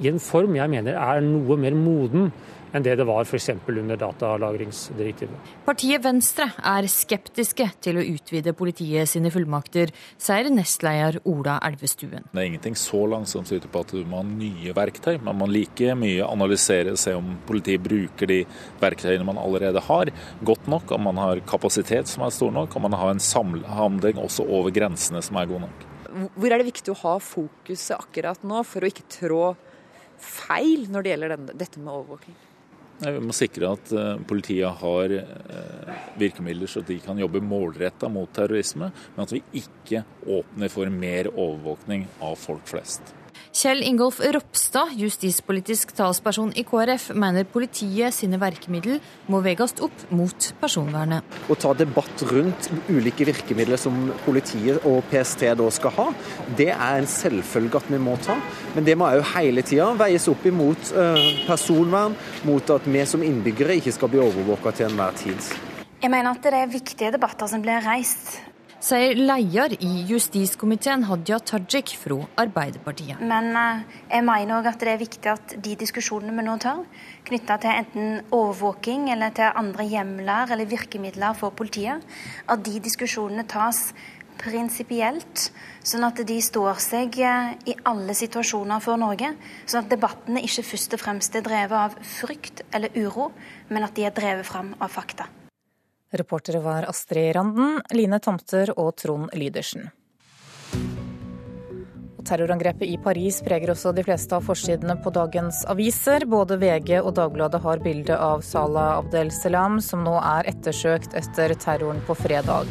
i en form jeg mener er noe mer moden enn det det var f.eks. under datalagringsdirektivet. Partiet Venstre er skeptiske til å utvide politiet sine fullmakter, sier nestleder Ola Elvestuen. Det er ingenting så langt som tyder på at du må ha nye verktøy. Man må like mye analysere, og se om politiet bruker de verktøyene man allerede har, godt nok, om man har kapasitet som er stor nok, om man har en samhandling også over grensene som er god nok. Hvor er det viktig å ha fokuset akkurat nå, for å ikke trå feil når det gjelder dette med overvåking? Vi må sikre at eh, politiet har eh, virkemidler så de kan jobbe målretta mot terrorisme, men at vi ikke åpner for mer overvåkning av folk flest. Kjell Ingolf Ropstad, justispolitisk talsperson i KrF, mener politiet sine verkemiddel må veges opp mot personvernet. Å ta debatt rundt ulike virkemidler som politiet og PST da skal ha, det er en selvfølge at vi må ta. Men det må òg hele tida veies opp imot eh, personvern, mot at vi som innbyggere ikke skal bli overvåka til enhver tid. Jeg mener at det er viktige debatter som blir reist sier leder i justiskomiteen Hadia Tajik fra Arbeiderpartiet. Men eh, jeg mener òg at det er viktig at de diskusjonene vi nå tar, knytta til enten overvåking eller til andre hjemler eller virkemidler for politiet, at de diskusjonene tas prinsipielt, sånn at de står seg eh, i alle situasjoner for Norge. Sånn at debattene ikke først og fremst er drevet av frykt eller uro, men at de er drevet fram av fakta. Reportere var Astrid Randen, Line Tomter og Trond Lydersen. Terrorangrepet i Paris preger også de fleste av forsidene på dagens aviser. Både VG og Dagbladet har bilde av Salah Abdel Selam, som nå er ettersøkt etter terroren på fredag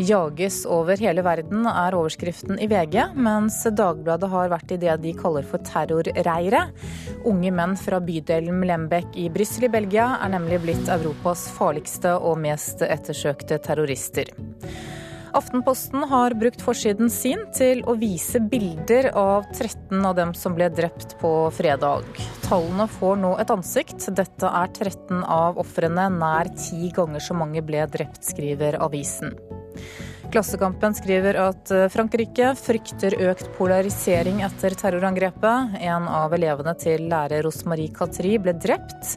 jages over hele verden, er overskriften i VG, mens Dagbladet har vært i det de kaller for terrorreiret. Unge menn fra bydelen Mlembek i Brussel i Belgia er nemlig blitt Europas farligste og mest ettersøkte terrorister. Aftenposten har brukt forsiden sin til å vise bilder av 13 av dem som ble drept på fredag. Tallene får nå et ansikt. Dette er 13 av ofrene. Nær ti ganger så mange ble drept, skriver avisen. Klassekampen skriver at eh, Frankrike frykter økt polarisering etter terrorangrepet. En av elevene til lærer Rosmarie Catri ble drept,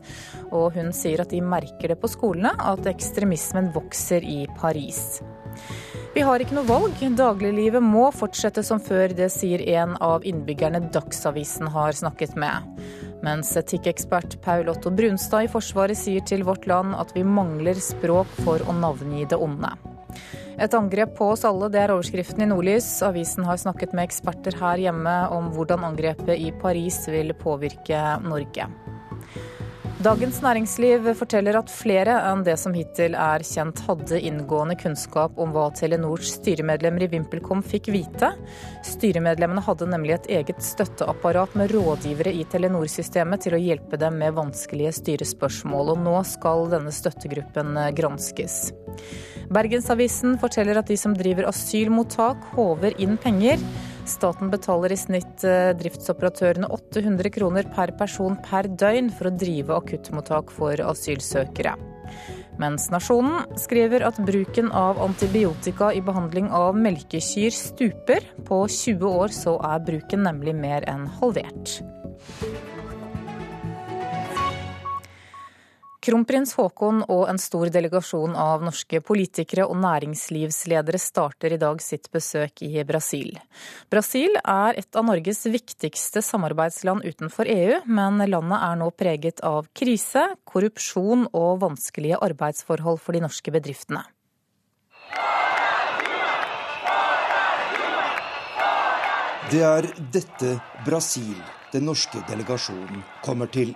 og hun sier at de merker det på skolene at ekstremismen vokser i Paris. Vi har ikke noe valg, dagliglivet må fortsette som før, det sier en av innbyggerne Dagsavisen har snakket med. Mens etikkekspert Paul Otto Brunstad i Forsvaret sier til Vårt Land at vi mangler språk for å navngi det onde. Et angrep på oss alle, det er overskriften i Nordlys. Avisen har snakket med eksperter her hjemme om hvordan angrepet i Paris vil påvirke Norge. Dagens Næringsliv forteller at flere enn det som hittil er kjent, hadde inngående kunnskap om hva Telenors styremedlemmer i VimpelCom fikk vite. Styremedlemmene hadde nemlig et eget støtteapparat med rådgivere i Telenor-systemet til å hjelpe dem med vanskelige styrespørsmål, og nå skal denne støttegruppen granskes. Bergensavisen forteller at de som driver asylmottak, håver inn penger. Staten betaler i snitt eh, driftsoperatørene 800 kroner per person per døgn for å drive akuttmottak for asylsøkere. Mens Nasjonen skriver at bruken av antibiotika i behandling av melkekyr stuper. På 20 år så er bruken nemlig mer enn halvert. Kronprins Haakon og en stor delegasjon av norske politikere og næringslivsledere starter i dag sitt besøk i Brasil. Brasil er et av Norges viktigste samarbeidsland utenfor EU, men landet er nå preget av krise, korrupsjon og vanskelige arbeidsforhold for de norske bedriftene. Det er dette Brasil den norske delegasjonen kommer til.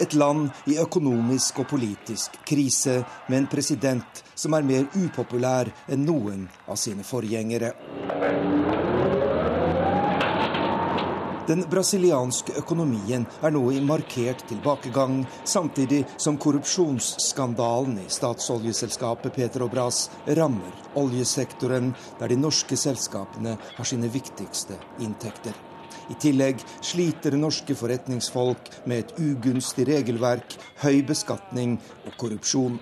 Et land i økonomisk og politisk krise, med en president som er mer upopulær enn noen av sine forgjengere. Den brasilianske økonomien er nå i markert tilbakegang, samtidig som korrupsjonsskandalen i statsoljeselskapet Petrobras rammer oljesektoren, der de norske selskapene har sine viktigste inntekter. I tillegg sliter norske forretningsfolk med et ugunstig regelverk, høy beskatning og korrupsjon.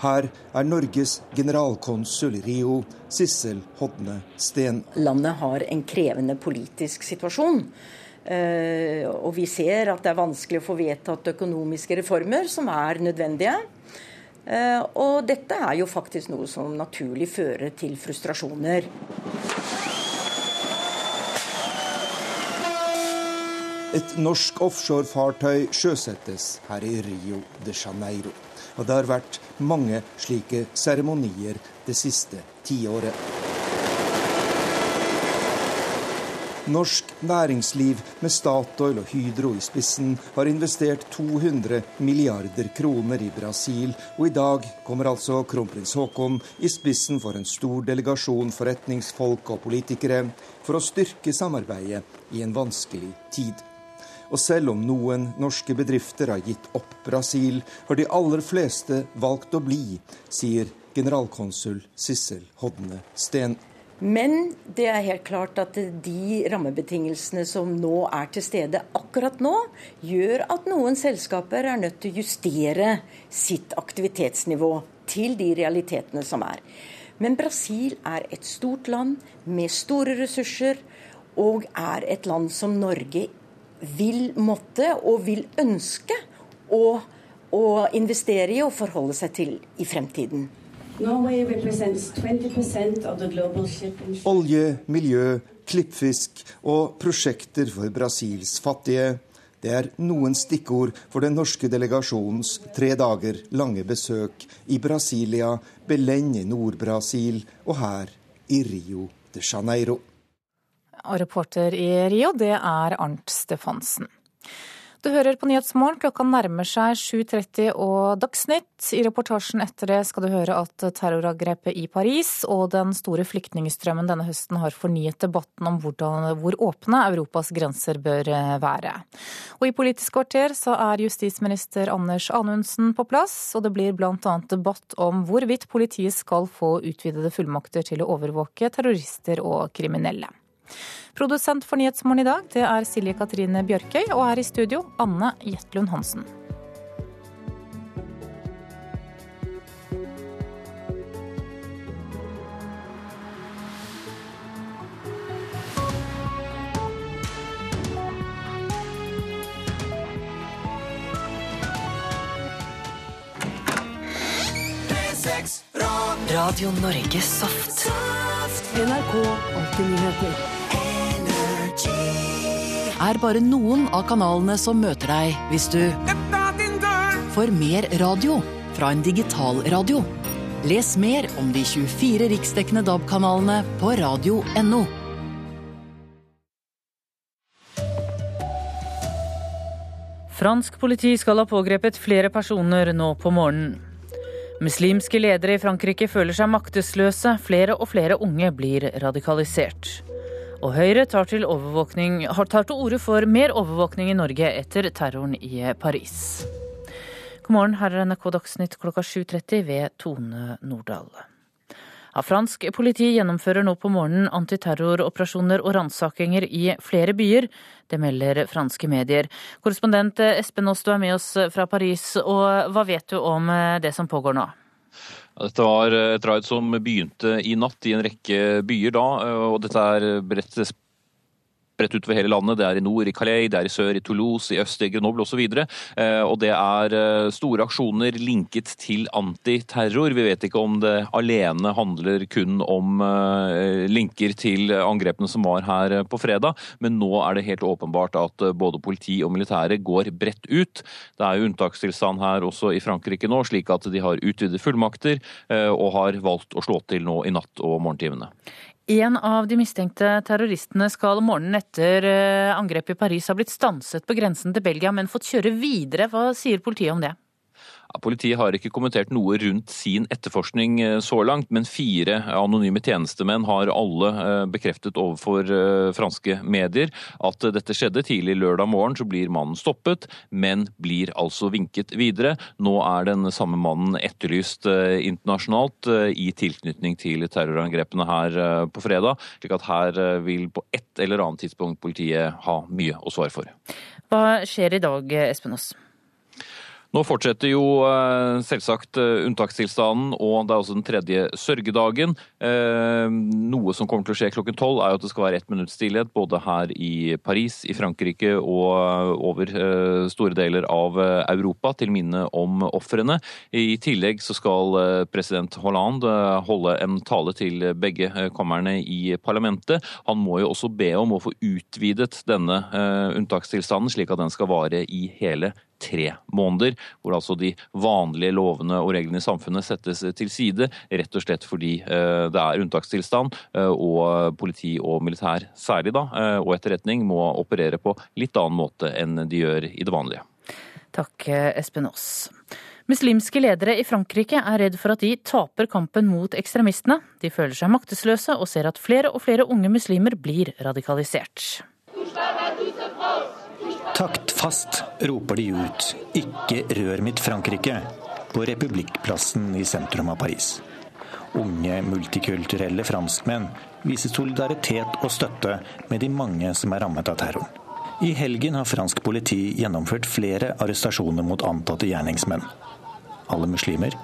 Her er Norges generalkonsul i Rio, Sissel Hodne Steen. Landet har en krevende politisk situasjon. Eh, og vi ser at det er vanskelig å få vedtatt økonomiske reformer som er nødvendige. Eh, og dette er jo faktisk noe som naturlig fører til frustrasjoner. Et norsk offshorefartøy sjøsettes her i Rio de Janeiro. Og det har vært mange slike seremonier det siste tiåret. Norsk næringsliv med Statoil og Hydro i spissen har investert 200 milliarder kroner i Brasil, og i dag kommer altså kronprins Haakon i spissen for en stor delegasjon forretningsfolk og politikere for å styrke samarbeidet i en vanskelig tid. Og selv om noen norske bedrifter har gitt opp Brasil, har de aller fleste valgt å bli, sier generalkonsul Sissel Hodne Steen. Men det er helt klart at de rammebetingelsene som nå er til stede akkurat nå, gjør at noen selskaper er nødt til å justere sitt aktivitetsnivå til de realitetene som er. Men Brasil er et stort land med store ressurser, og er et land som Norge vil måtte og vil ønske å, å investere i og forholde seg til i fremtiden. Olje, miljø, klippfisk og prosjekter for Brasils fattige. Det er noen stikkord for den norske delegasjonens tre dager lange besøk i Brasilia, Belén i Nord-Brasil og her i Rio de Janeiro. Og reporter i Rio, det er Arnt Stefansen. Du hører på Nyhetsmorgen. Klokka nærmer seg 7.30 og Dagsnytt. I reportasjen etter det skal du høre at terrorangrepet i Paris og den store flyktningstrømmen denne høsten har fornyet debatten om hvordan, hvor åpne Europas grenser bør eh, være. Og i Politisk kvarter så er justisminister Anders Anundsen på plass, og det blir bl.a. debatt om hvorvidt politiet skal få utvidede fullmakter til å overvåke terrorister og kriminelle. Produsent for Nyhetsmorgen i dag det er Silje Katrine Bjørkøy, og her i studio Anne Jetlund Hansen. Radio Norge Soft. NRK Alltid-nyheter. Er bare noen av kanalene som møter deg hvis du får mer radio fra en digital radio. Les mer om de 24 riksdekkende DAB-kanalene på radio.no. Fransk politi skal ha pågrepet flere personer nå på morgenen. Muslimske ledere i Frankrike føler seg maktesløse. Flere og flere unge blir radikalisert. Og Høyre tar til, tar til orde for mer overvåkning i Norge etter terroren i Paris. God morgen, her er NRK Dagsnytt klokka 7.30 ved Tone Nordahl. Ja, fransk politi gjennomfører nå på morgenen antiterroroperasjoner og ransakinger i flere byer. Det melder franske medier. Korrespondent Espen Aas, du er med oss fra Paris. og Hva vet du om det som pågår nå? Dette var et raid som begynte i natt i en rekke byer da, og dette er bredt spredt utover hele landet. Det er i nord i Calais, det er i sør i Toulouse, i øst i Grenoble osv. Og, så og det er eh, store aksjoner linket til antiterror. Vi vet ikke om det alene handler kun om eh, linker til angrepene som var her på fredag, men nå er det helt åpenbart at både politi og militære går bredt ut. Det er jo unntakstilstand her også i Frankrike nå, slik at de har utvidet fullmakter eh, og har valgt å slå til nå i natt og morgentimene. En av de mistenkte terroristene skal morgenen etter eh, angrepet i Paris ha blitt stanset på grensen til Belgia, men fått kjøre videre. Hva sier politiet om det? Politiet har ikke kommentert noe rundt sin etterforskning eh, så langt, men fire anonyme tjenestemenn har alle eh, bekreftet overfor eh, franske medier at dette skjedde. Tidlig lørdag morgen så blir mannen stoppet, men blir altså vinket videre. Nå er den samme mannen etterlyst internasjonalt i tilknytning til terrorangrepene her på fredag, slik at her vil på et eller annet tidspunkt politiet ha mye å svare for. Hva skjer i dag, Espen Aas? Nå fortsetter jo eh, selvsagt eh, unntakstilstanden, og det er også den tredje sørgedagen. Eh, noe som kommer til å skje klokken tolv, er jo at det skal være ett minutts stillhet både her i Paris, i Frankrike og over store deler av Europa, til minne om ofrene. I tillegg så skal president Hollande holde en tale til begge kammerne i parlamentet. Han må jo også be om å få utvidet denne unntakstilstanden, slik at den skal vare i hele tre måneder. Hvor altså de vanlige lovene og reglene i samfunnet settes til side, rett og slett fordi det er unntakstilstand, og politi og militær særlig da, og etterretning må operere på litt annen måte enn de gjør i det vanlige. Takk, Espen Aas. Muslimske ledere i Frankrike er redd for at de taper kampen mot ekstremistene. De føler seg maktesløse og ser at flere og flere unge muslimer blir radikalisert. Taktfast roper de ut 'Ikke rør mitt Frankrike' på Republikkplassen i sentrum av Paris. Unge multikulturelle franskmenn viser solidaritet og støtte med de mange som er rammet av terroren. I helgen har fransk politi gjennomført flere arrestasjoner mot antatte gjerningsmenn alle muslimer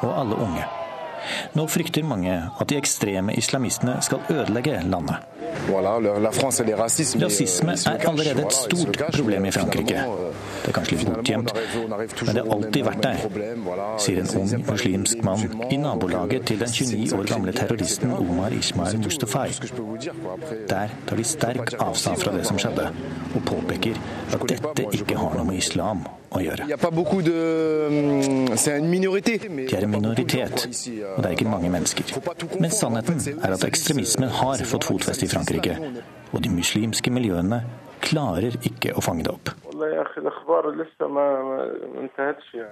og alle unge. Nå frykter mange at de ekstreme islamistene skal ødelegge landet. Rasisme er allerede et stort problem i Frankrike. Det er kanskje litt bortgjemt, men det har alltid vært der, sier en ung muslimsk mann i nabolaget til den 29 år gamle terroristen Omar Ismail Mustafai. Der tar de sterk avstand fra det som skjedde, og påpeker at dette ikke har noe med islam å gjøre. De er en minoritet, og det er ikke mange mennesker. Men sannheten er at ekstremismen har fått fotfeste i Frankrike, og de muslimske miljøene klarer ikke å fange det opp.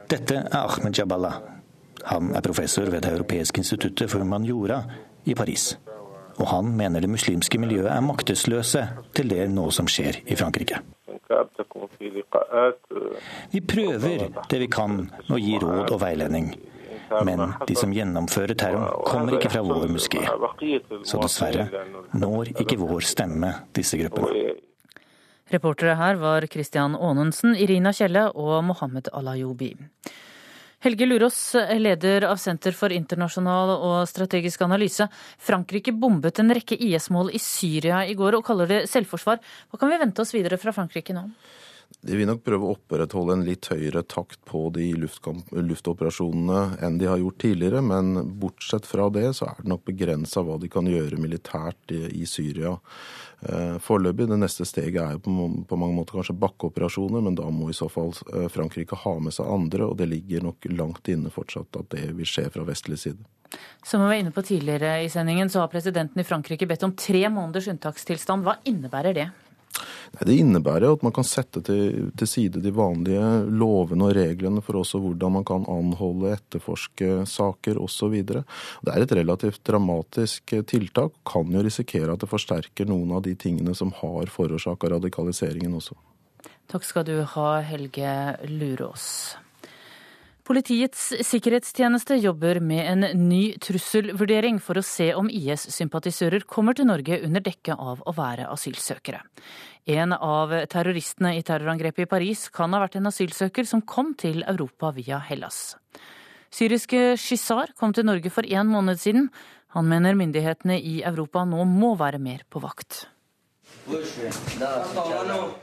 Dette er Ahmed Jabala. Han er professor ved Det europeiske instituttet for humaniora i Paris. Og han mener det muslimske miljøet er maktesløse til det nå som skjer i Frankrike. Vi prøver det vi kan å gi råd og veiledning. Men de som gjennomfører terroren, kommer ikke fra vår moské. Så dessverre når ikke vår stemme disse gruppene. Reportere her var Christian Aanensen, Irina Kjelle og Mohammed Alayobi. Helge Lurås, leder av Senter for internasjonal og strategisk analyse. Frankrike bombet en rekke IS-mål i Syria i går og kaller det selvforsvar. Hva kan vi vente oss videre fra Frankrike nå? De vil nok prøve å opprettholde en litt høyere takt på de luftoperasjonene enn de har gjort tidligere, men bortsett fra det så er det nok begrensa hva de kan gjøre militært i, i Syria. Eh, foreløpig, det neste steget er jo på, på, mange måter kanskje bakkeoperasjoner, men da må i så fall eh, Frankrike ha med seg andre, og det ligger nok langt inne fortsatt at det vil skje fra vestlig side. Som vi var inne på tidligere i sendingen, så har presidenten i Frankrike bedt om tre måneders unntakstilstand. Hva innebærer det? Det innebærer at man kan sette til, til, side de vanlige lovene og reglene for også hvordan man kan anholde, etterforske saker osv. Det er et relativt dramatisk tiltak. Kan jo risikere at det forsterker noen av de tingene som har forårsaka radikaliseringen også. Takk skal du ha, Helge Lurås. Politiets sikkerhetstjeneste jobber med en ny trusselvurdering for å se om IS-sympatisører kommer til Norge under dekke av å være asylsøkere. En av terroristene i terrorangrepet i Paris kan ha vært en asylsøker som kom til Europa via Hellas. Syriske Shizar kom til Norge for en måned siden. Han mener myndighetene i Europa nå må være mer på vakt.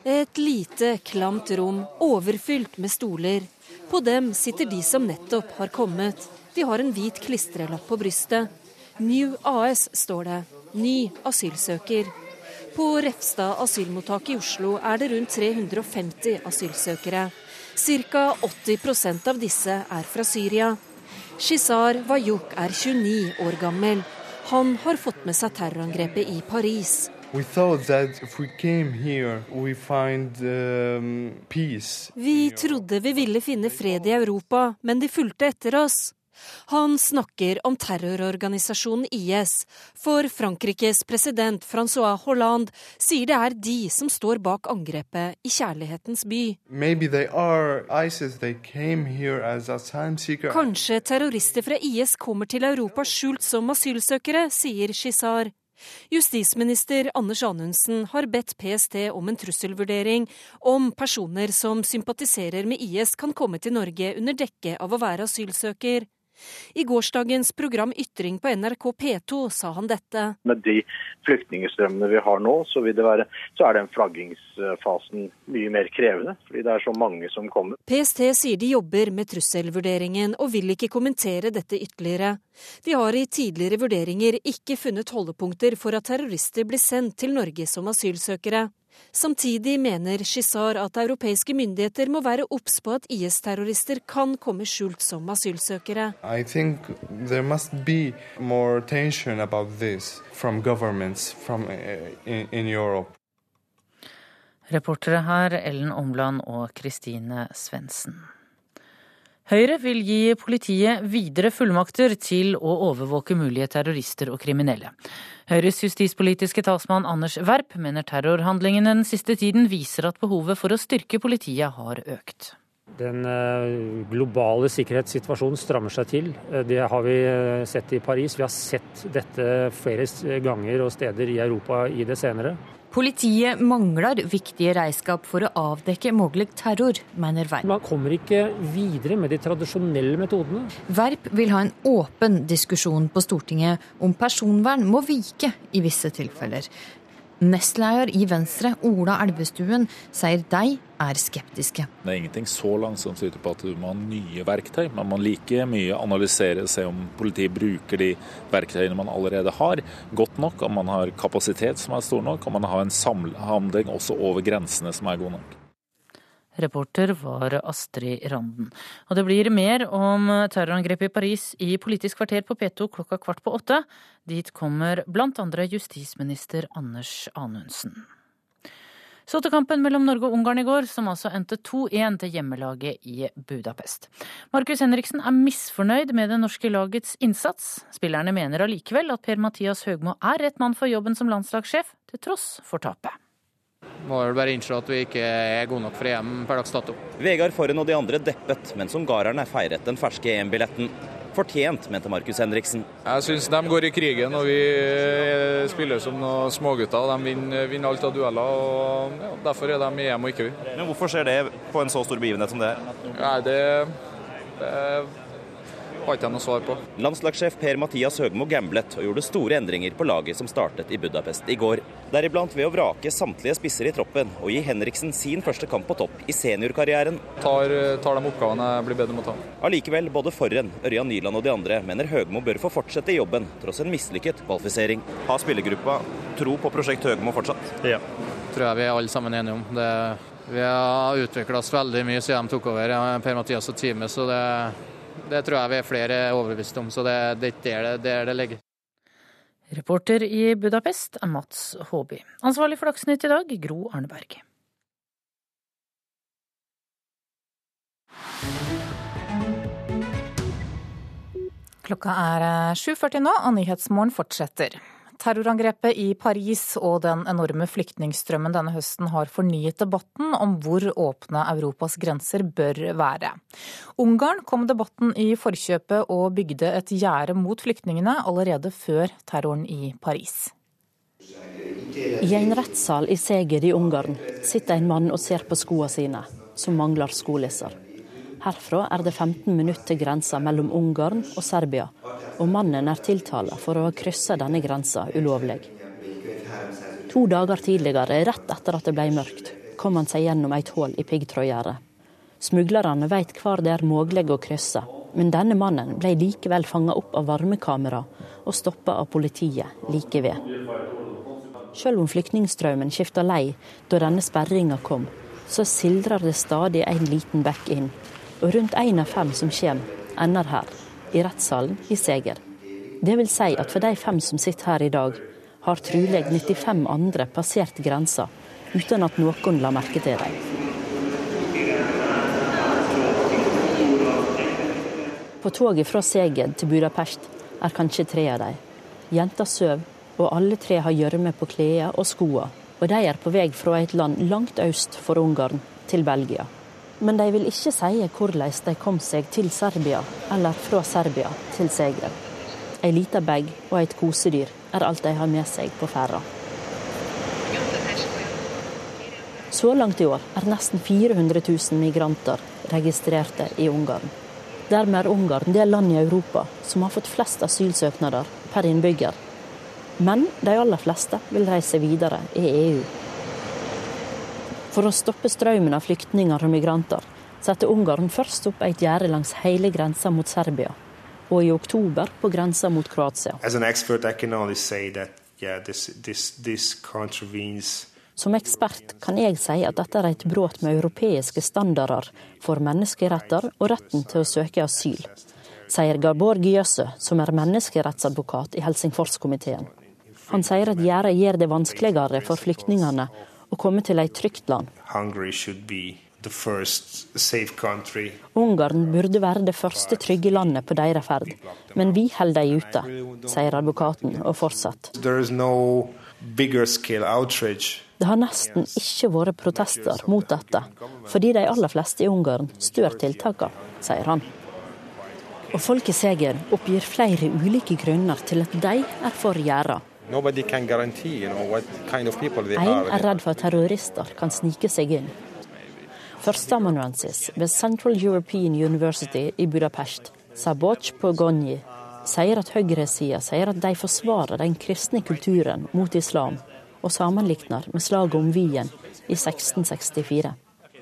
Et lite, klamt rom overfylt med stoler på dem sitter de som nettopp har kommet. De har en hvit klistrelapp på brystet. New AS står det. Ny asylsøker. På Refstad asylmottak i Oslo er det rundt 350 asylsøkere. Ca. 80% av disse er fra Syria. Shizar Wayuk er 29 år gammel. Han har fått med seg terrorangrepet i Paris. Here, find, vi trodde vi ville finne fred i Europa, men de fulgte etter oss. Han snakker om terrororganisasjonen IS, for Frankrikes president Francois Hollande sier det er de som står bak angrepet i Kjærlighetens by. Kanskje terrorister fra IS kommer til Europa skjult som asylsøkere, sier Shizar. Justisminister Anders Anundsen har bedt PST om en trusselvurdering om personer som sympatiserer med IS kan komme til Norge under dekke av å være asylsøker. I gårsdagens program Ytring på NRK P2 sa han dette. Med de flyktningstrømmene vi har nå, så, være, så er den flaggingsfasen mye mer krevende. Fordi det er så mange som kommer. PST sier de jobber med trusselvurderingen og vil ikke kommentere dette ytterligere. De har i tidligere vurderinger ikke funnet holdepunkter for at terrorister blir sendt til Norge som asylsøkere. Samtidig mener Shizar at europeiske myndigheter må være obs på at IS-terrorister kan komme skjult som asylsøkere. I think there must be more tension about this from from in, in Reportere her Ellen Omland og Kristine Svendsen. Høyre vil gi politiet videre fullmakter til å overvåke mulige terrorister og kriminelle. Høyres justispolitiske talsmann Anders Werp mener terrorhandlingene den siste tiden viser at behovet for å styrke politiet har økt. Den eh, globale sikkerhetssituasjonen strammer seg til. Eh, det har vi eh, sett i Paris. Vi har sett dette flere ganger og steder i Europa i det senere. Politiet mangler viktige redskap for å avdekke mulig terror, mener Verp. Man kommer ikke videre med de tradisjonelle metodene. Verp vil ha en åpen diskusjon på Stortinget om personvern må vike i visse tilfeller. Nestleder i Venstre, Ola Elvestuen, sier de er skeptiske. Det er ingenting så langt som tyder på at du må ha nye verktøy. Man må like mye analysere, og se om politiet bruker de verktøyene man allerede har, godt nok. Om man har kapasitet som er stor nok, om man har en samhandling også over grensene som er god nok. Reporter var Astrid Randen. Og det blir mer om terrorangrepet i Paris i Politisk kvarter på P2 klokka kvart på åtte. Dit kommer blant andre justisminister Anders Anundsen. Så til kampen mellom Norge og Ungarn i går, som altså endte 2-1 til hjemmelaget i Budapest. Markus Henriksen er misfornøyd med det norske lagets innsats. Spillerne mener allikevel at Per-Mathias Høgmo er rett mann for jobben som landslagssjef, til tross for tapet. Må vel bare innse at vi ikke er gode nok for EM per dags dato. Vegard Forhen og de andre deppet, mens ungarerne feiret den ferske EM-billetten. Fortjent, mente Markus Henriksen. Jeg syns de går i krigen, og vi spiller som noen smågutter. De vinner, vinner alt av dueller. og ja, Derfor er de i EM og ikke vi. Men Hvorfor skjer det på en så stor begivenhet som det her? Nei, det, det har ikke jeg noe svar på. Landslagssjef Per-Mathias Høgmo gamblet og gjorde store endringer på laget som startet i Budapest i går. Deriblant ved å vrake samtlige spisser i troppen og gi Henriksen sin første kamp på topp i seniorkarrieren. Tar, tar de oppgavene jeg blir bedre med å ta. Allikevel, både Forren, Ørjan Nyland og de andre mener Høgmo bør få fortsette i jobben, tross en mislykket kvalifisering. Har spillergruppa tro på prosjekt Høgmo fortsatt? Ja. tror jeg vi er alle sammen enige om. Det, vi har utvikla oss veldig mye siden de tok over, Per-Mathias og teamet. så det det tror jeg vi er flere overbevist om, så det, det er der det, det ligger. Reporter i Budapest er Mats Håby. Ansvarlig for Dagsnytt i dag, Gro Arneberg. Klokka er 7.40 nå, og Nyhetsmorgen fortsetter. Terrorangrepet i Paris og den enorme flyktningstrømmen denne høsten har fornyet debatten om hvor åpne Europas grenser bør være. Ungarn kom debatten i forkjøpet og bygde et gjerde mot flyktningene allerede før terroren i Paris. I en rettssal i Seger i Ungarn sitter en mann og ser på skoene sine, som mangler skoleser. Herfra er det 15 minutter til grensa mellom Ungarn og Serbia, og mannen er tiltalt for å ha kryssa denne grensa ulovlig. To dager tidligere, rett etter at det ble mørkt, kom han seg gjennom et hull i piggtrådgjerdet. Smuglerne vet hvor det er mulig å krysse, men denne mannen ble likevel fanga opp av varmekamera og stoppa av politiet like ved. Selv om flyktningstrømmen skifta lei da denne sperringa kom, så sildrer det stadig en liten bekk inn og rundt én av fem som kommer, ender her, i rettssalen i Seger. Det vil si at for de fem som sitter her i dag, har trolig 95 andre passert grensa uten at noen la merke til dem. På toget fra Seger til Budapest er kanskje tre av dem. Jenta sover, og alle tre har gjørme på klærne og skoene. Og de er på vei fra et land langt øst for Ungarn til Belgia. Men de vil ikke si hvordan de kom seg til Serbia, eller fra Serbia til Seger. Ei lita bag og et kosedyr er alt de har med seg på ferda. Så langt i år er nesten 400 000 migranter registrerte i Ungarn. Dermed er Ungarn det landet i Europa som har fått flest asylsøknader per innbygger. Men de aller fleste vil reise videre i EU. For å stoppe strømmen av flyktninger og migranter satte Ungarn først opp et gjerde langs hele grensa mot Serbia, og i oktober på grensa mot Kroatia. Expert, that yeah, this, this, this contravenes Som ekspert kan jeg si at dette er et brudd med europeiske standarder for menneskeretter og retten til å søke asyl, sier Gabor Gyøse, som er menneskerettsadvokat i Helsingforskomiteen. Han sier at gjerdet gjør det vanskeligere for flyktningene å komme til et trygt land. Ungarn burde være det første trygge landet på deres ferd, men vi holder dem ute, sier advokaten og fortsetter. Det har nesten ikke vært protester mot dette, fordi de aller fleste i Ungarn stør tiltakene, sier han. Og Folket Seger oppgir flere ulike grunner til at de er for gjerda. Én er redd for at terrorister kan snike seg inn. Førsteamanuensis ved Central European University i Budapest, Saboch Pogonyi, sier at høyresida sier at de forsvarer den kristne kulturen mot islam, og sammenligner med slaget om Wien i 1664.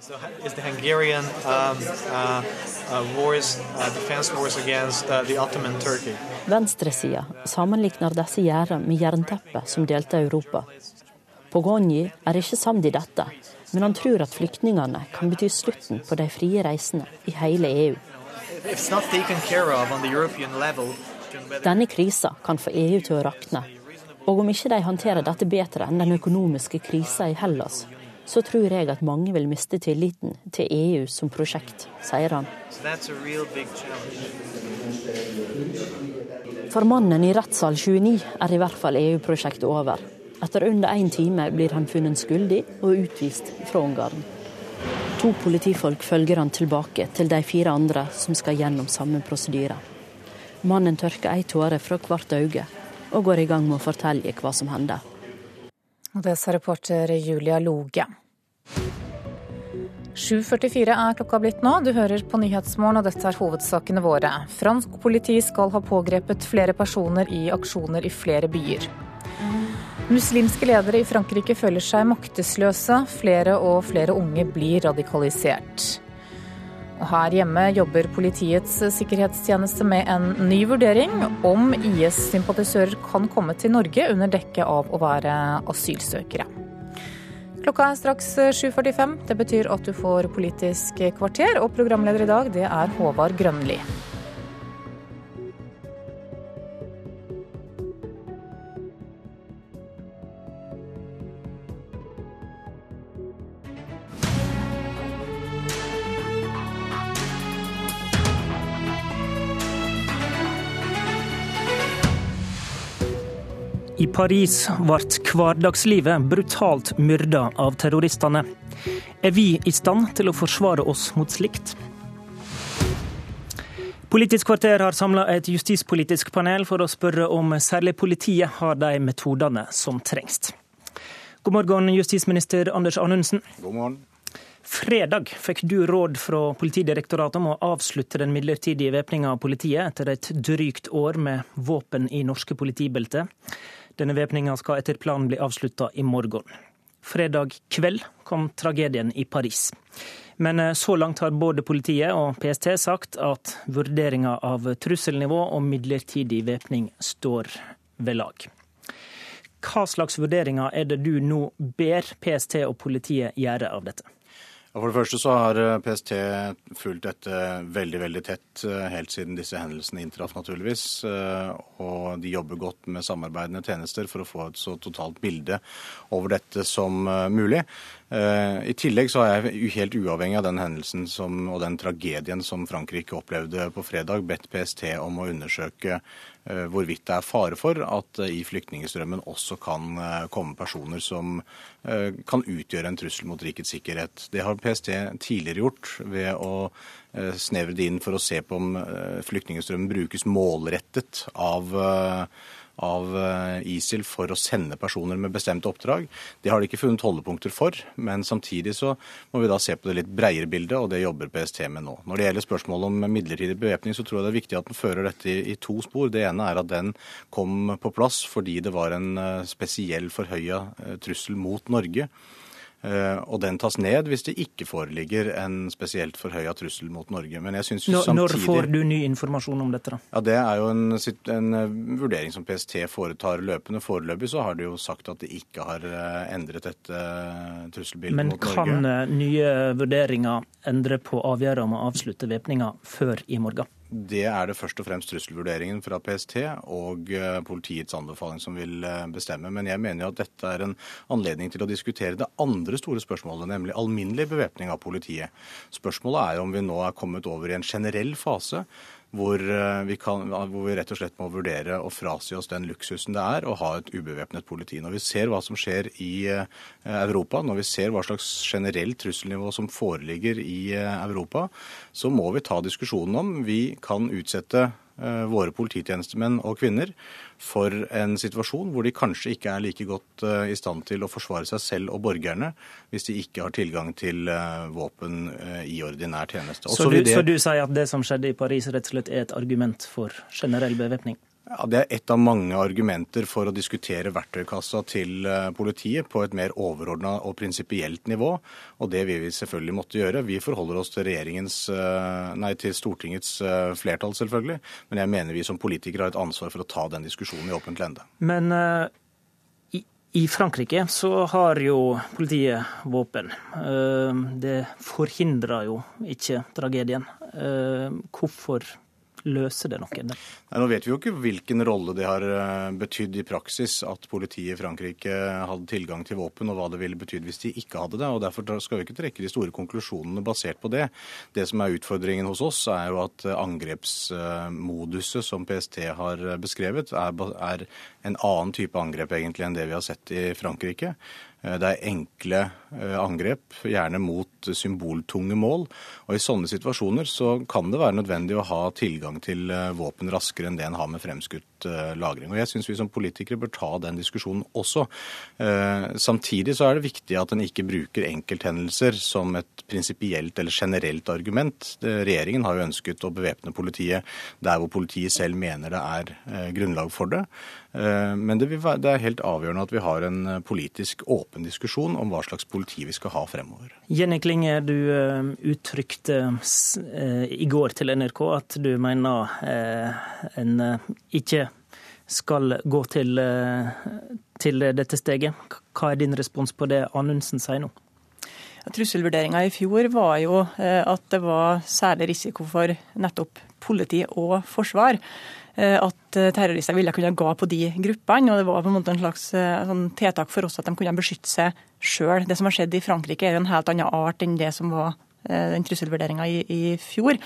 So is the Hungarian um, uh, uh, wars, uh, defense wars against uh, the Ottoman Turkey. Venstresida sammenligner disse gjerdene med jernteppet som delte Europa. Pogonji er ikke samd i dette, men han tror at flyktningene kan bety slutten på de frie reisene i hele EU. Denne krisa kan få EU til å rakne. Og om ikke de håndterer dette bedre enn den økonomiske krisa i Hellas, så tror jeg at mange vil miste tilliten til EU som prosjekt, sier han. For mannen i rettssal 29 er i hvert fall EU-prosjektet over. Etter under én time blir han funnet skyldig og utvist fra Ungarn. To politifolk følger han tilbake til de fire andre som skal gjennom samme prosedyre. Mannen tørker ei tåre fra hvert øye og går i gang med å fortelle hva som hender. Og det sa reporter Julia Loge. 7.44 er klokka blitt nå. Du hører på Nyhetsmorgen, og dette er hovedsakene våre. Fransk politi skal ha pågrepet flere personer i aksjoner i flere byer. Muslimske ledere i Frankrike føler seg maktesløse. Flere og flere unge blir radikalisert. Og her hjemme jobber Politiets sikkerhetstjeneste med en ny vurdering om IS-sympatisører kan komme til Norge under dekke av å være asylsøkere. Klokka er straks 7.45. Det betyr at du får Politisk kvarter, og programleder i dag det er Håvard Grønli. I Paris ble hverdagslivet brutalt myrda av terroristene. Er vi i stand til å forsvare oss mot slikt? Politisk kvarter har samla et justispolitisk panel for å spørre om særlig politiet har de metodene som trengs. God morgen, justisminister Anders Anundsen. God morgen. Fredag fikk du råd fra Politidirektoratet om å avslutte den midlertidige væpninga av politiet etter et drygt år med våpen i norske politibelter. Denne væpninga skal etter planen bli avslutta i morgen. Fredag kveld kom tragedien i Paris. Men eh, så langt har både politiet og PST sagt at vurderinga av trusselnivå og midlertidig væpning står ved lag. Hva slags vurderinger er det du nå ber PST og politiet gjøre av dette? For det første så har eh, PST fulgt dette veldig veldig tett eh, helt siden disse hendelsene inntraff, naturligvis. Eh, og de jobber godt med samarbeidende tjenester for å få et så totalt bilde over dette som mulig. I tillegg så har jeg helt uavhengig av den hendelsen som, og den tragedien som Frankrike opplevde på fredag, bedt PST om å undersøke Eh, hvorvidt det er fare for at det i flyktningstrømmen også kan eh, komme personer som eh, kan utgjøre en trussel mot rikets sikkerhet. Det har PST tidligere gjort ved å snevre det inn for å se på om flyktningstrømmen brukes målrettet av av eh, ISIL for å sende personer med bestemte oppdrag. Det har de ikke funnet holdepunkter for, men samtidig så må vi da se på det litt breiere bildet, og det jobber PST med nå. Når det gjelder spørsmålet om midlertidig bevæpning, så tror jeg det er viktig at den fører dette i, i, to spor. Det ene er at den kom på plass fordi det var en uh, spesiell forhøya uh, trussel mot Norge. Eh, og den tas ned hvis det ikke foreligger en spesielt forhøya trussel mot Norge. Men jeg synes samtidig... Når får du ny informasjon om dette? da? Ja, Det er jo en, en, eh, vurdering som PST foretar løpende. Foreløpig så har de jo sagt at de ikke har eh, endret dette trusselbildet Men mot Norge. Men kan nye vurderinger endre på avgjørelsen om å avslutte væpninga før i morgen? Det er det først og fremst trusselvurderingen fra PST og eh, politiets anbefaling som vil eh, bestemme. Men jeg mener jo at dette er en anledning til å diskutere det andre store spørsmålet, nemlig alminnelig bevæpning av politiet. Spørsmålet er om vi nå er kommet over i en generell fase hvor eh, vi, kan, hvor vi, rett og slett må vurdere å frasi oss den luksusen det er å ha et ubevæpnet politi. Når vi ser hva som skjer i eh, Europa, når vi ser hva slags generelt trusselnivå som foreligger i eh, Europa, så må vi ta diskusjonen om vi kan utsette våre polititjenestemenn og -kvinner for en situasjon hvor de kanskje ikke er like godt eh, i stand til å forsvare seg selv og borgerne hvis de ikke har tilgang til eh, våpen eh, i ordinær tjeneste. Så du, det... så du sier at det som skjedde i Paris rett og slett er et argument for generell bevæpning? Ja, Det er ett av mange argumenter for å diskutere verktøykassa til eh, politiet på et mer overordna og prinsipielt nivå. Og det vil vi selvfølgelig måtte gjøre. Vi forholder oss til, eh, nei, til Stortingets eh, flertall, selvfølgelig. Men jeg mener vi som politikere har et ansvar for å ta den diskusjonen i åpent lende. Men i, i, Frankrike så har jo politiet våpen. Det forhindrer jo ikke tragedien. Hvorfor løser det noe? Nei, nå vet vi jo ikke hvilken rolle det har eh, betydd i praksis at politiet i Frankrike hadde tilgang til våpen, og hva det ville betydd hvis de ikke hadde det. og Derfor skal vi ikke trekke de store konklusjonene basert på det. Det som er utfordringen hos oss, er jo at angrepsmoduset som PST har beskrevet, er, en annen type angrep egentlig enn det vi har sett i Frankrike. Eh, det er enkle eh, angrep, gjerne mot symboltunge mål. Og I sånne situasjoner så kan det være nødvendig å ha tilgang til eh, våpen raskere enn det en har med fremskutt lagring. Og Jeg syns vi som politikere bør ta den diskusjonen også. Samtidig så er det viktig at en ikke bruker enkelthendelser som et prinsipielt eller generelt argument. Regjeringen har jo ønsket å bevæpne politiet der hvor politiet selv mener det er grunnlag for det. Eh, men det, er helt avgjørende at vi har en eh, politisk åpen diskusjon om hva slags politi vi skal ha fremover. Jenny Klinge, du eh, uttrykte i går til NRK at du mener en ikke skal gå til, til dette steget. Hva er din respons på det Anundsen sier nå? Trusselvurderinga i fjor var jo at det var særlig risiko for nettopp politi og forsvar. Eh, at eh, terrorister ville kunne gå på de gruppene. og Det var på en måte en slags eh, sånn tiltak for oss at de kunne beskytte seg sjøl. Det som har skjedd i Frankrike er jo en helt annen art enn det som var den trusselvurderinga i, i, fjor.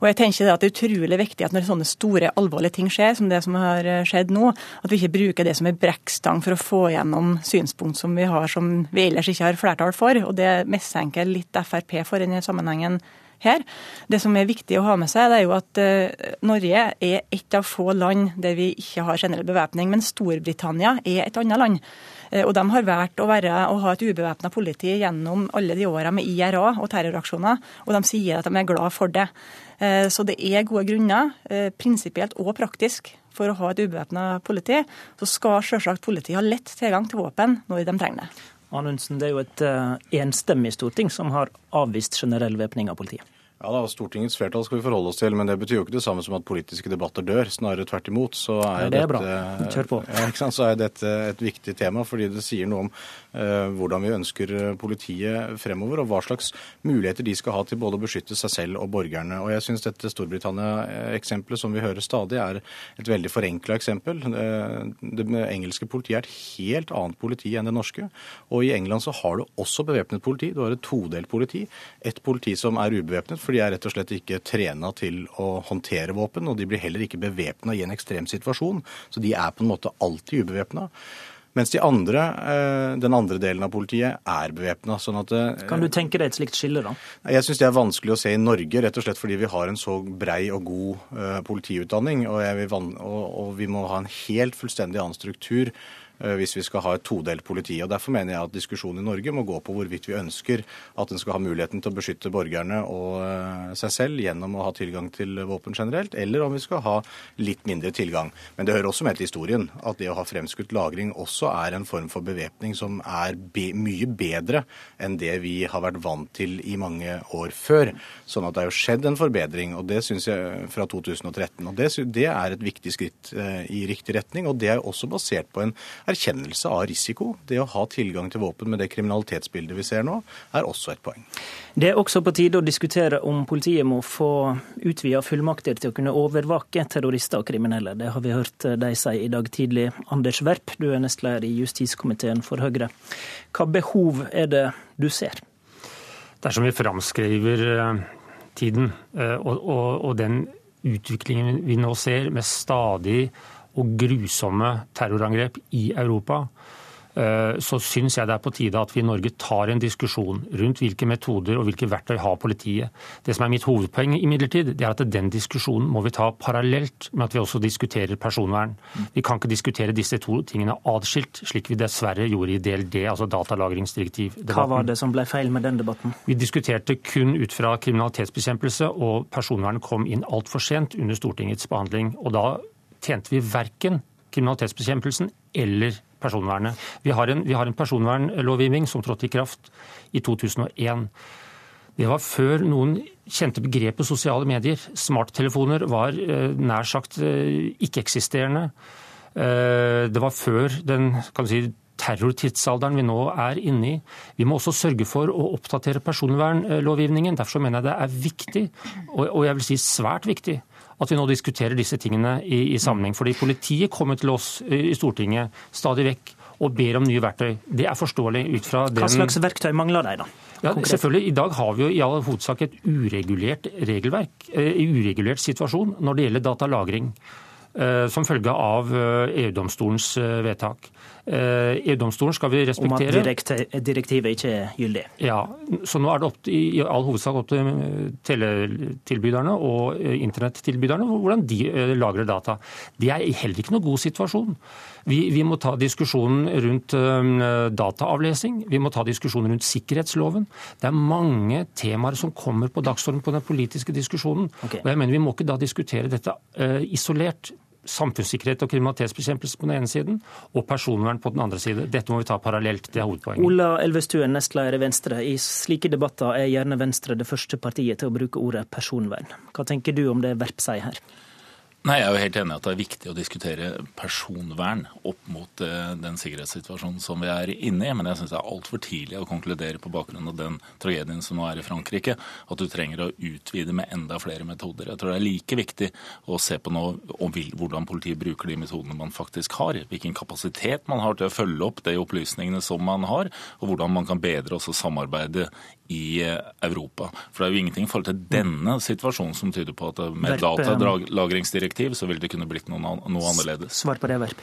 Og jeg tenker at Det er utrolig viktig at når sånne store, alvorlige ting skjer, som det som har skjedd nå, at vi ikke bruker det som en brekkstang for å få gjennom synspunkt som vi har som vi ellers ikke har flertall for. og Det mistenker litt Frp for i denne sammenhengen her. Det som er viktig å ha med seg, det er jo at uh, Norge er et av få land der vi ikke har generell bevæpning. Men Storbritannia er et annet land. Uh, og de har valgt å, være, å ha et ubevæpna politi gjennom alle de åra med IRA og terroraksjoner, og de sier at de er glad for det. Uh, så det er gode grunner, prinsipielt og praktisk, for å ha et ubevæpna politi. Så skal selvsagt politiet ha lett tilgang til våpen når de trenger det. Anundsen, det er jo et enstemmig storting som har avvist generell væpning av politiet. Ja da, Stortingets flertall skal vi forholde oss til, men det betyr jo ikke det samme som at politiske debatter dør. Snarere tvert imot. Så er, ja, det er dette. Ja, så er dette et viktig tema, fordi det sier noe om uh, hvordan vi ønsker eh, politiet fremover, og hva slags muligheter de skal ha til både å beskytte seg selv og borgerne. Og jeg syns dette Storbritannia-eksempelet som vi hører stadig, er et veldig forenkla eksempel. Uh, det engelske politiet er et helt annet politi enn det norske. Og i England så har du også bevæpnet politi. Du har et todelt politi. Et politi som er ubevæpnet for de er rett og slett ikke trena til å håndtere våpen, og de blir heller ikke bevæpna i en ekstrem situasjon. Så de er på en måte alltid ubevæpna. Mens de andre, eh, den andre delen av politiet er bevæpna. Sånn eh, kan du tenke deg et slikt skille, da? Jeg syns det er vanskelig å se i Norge, rett og slett fordi vi har en så brei og god uh, politiutdanning. Og, og, og, vi må ha en helt fullstendig annen struktur Eh, hvis vi skal ha et todelt politi. Og Derfor mener jeg at diskusjonen i Norge må gå på hvorvidt vi ønsker at en skal ha muligheten til å beskytte borgerne og eh, seg selv gjennom å ha tilgang til våpen generelt, eller om vi skal ha litt mindre tilgang. Men det hører også med til historien at det å ha fremskutt lagring også er en form for bevæpning som er be mye bedre enn det vi har vært vant til i mange år før. Sånn at det har jo skjedd en forbedring, og det syns jeg fra 2013. Og det, det er et viktig skritt eh, i riktig retning, og det er også basert på en erkjennelse av risiko. Det å ha tilgang til våpen med det kriminalitetsbildet vi ser nå, er også et poeng. Det er også på tide å diskutere om politiet må få utvida fullmakter til å kunne overvake terrorister og kriminelle. Det har vi hørt de si i dag tidlig. Anders Werp, du er nestleder i justiskomiteen for Høyre. Hva behov er det du ser? Dersom vi framskriver eh, tiden eh, og, og, og den utviklingen vi nå ser med stadig og grusomme terrorangrep i Europa, eh, så syns jeg det er på tide at vi i Norge tar en diskusjon rundt hvilke metoder og hvilke verktøy har politiet. Det som er mitt hovedpoeng imidlertid, det er at den diskusjonen må vi ta parallelt med at vi også diskuterer personvern. Vi kan ikke diskutere disse to tingene adskilt, slik vi dessverre gjorde i DLD, altså datalagringsdirektivdebatten. Hva var det som ble feil med den debatten? Vi diskuterte kun ut fra kriminalitetsbekjempelse, og personvernet kom inn altfor sent under Stortingets behandling. og da tjente vi verken kriminalitetsbekjempelsen eller personvernet. Vi har en, vi har en personvernlovgivning som trådte i kraft i 2001. Det var før noen kjente begrepet sosiale medier. Smarttelefoner var eh, nær sagt eh, ikke-eksisterende. Eh, det var før den kan du si, terrortidsalderen vi nå er inne i. Vi må også sørge for å oppdatere personvernlovgivningen. Derfor mener jeg det er viktig, og jeg vil si svært viktig, at vi nå diskuterer disse tingene i, i sammenheng. Fordi politiet kommer til oss i Stortinget stadig vekk og ber om nye verktøy. Det er forståelig ut fra den Hva slags verktøy mangler de, da? Ja, selvfølgelig. I dag har vi jo i all hovedsak et uregulert regelverk, en eh, uregulert situasjon når det gjelder datalagring. Eh, som følge av EU-domstolens eh, vedtak. EU-domstolen skal vi respektere. Om at direktivet ikke er gyldig? Ja. Så nå er det opp, i all hovedsak opp til teletilbyderne og internettilbyderne hvordan de lagrer data. Det er heller ikke noen god situasjon. Vi, vi, må ta diskusjonen rundt dataavlesing, vi må ta diskusjonen rundt sikkerhetsloven. Det er mange temaer som kommer på dagsordenen på den politiske diskusjonen. Okay. Og jeg mener Vi må ikke da diskutere dette uh, isolert samfunnssikkerhet og kriminalitetsbekjempelse på den ene siden, og personvern på den andre siden. Dette må vi ta parallelt. Det er hovedpoenget. Ola Elvestuen, nestleder i Venstre. I slike debatter er gjerne Venstre det første partiet til å bruke ordet personvern. Hva tenker du om det Verp sier her? Nei, Jeg er jo helt enig i at det er viktig å diskutere personvern opp mot eh, den sikkerhetssituasjonen som vi er inne i. Men jeg syns det er altfor tidlig å konkludere på bakgrunn av den tragedien som nå er i Frankrike, at du trenger å utvide med enda flere metoder. Jeg tror det er like viktig å se på nå hvordan politiet bruker de metodene man faktisk har. Hvilken kapasitet man har til å følge opp de opplysningene som man har, og hvordan man kan bedre også samarbeidet i eh, Europa. For det er jo ingenting i forhold til denne situasjonen som tyder på at med datalagringsdirektiv så vil det kunne blitt noe, noe annerledes. Svar på det, Verp.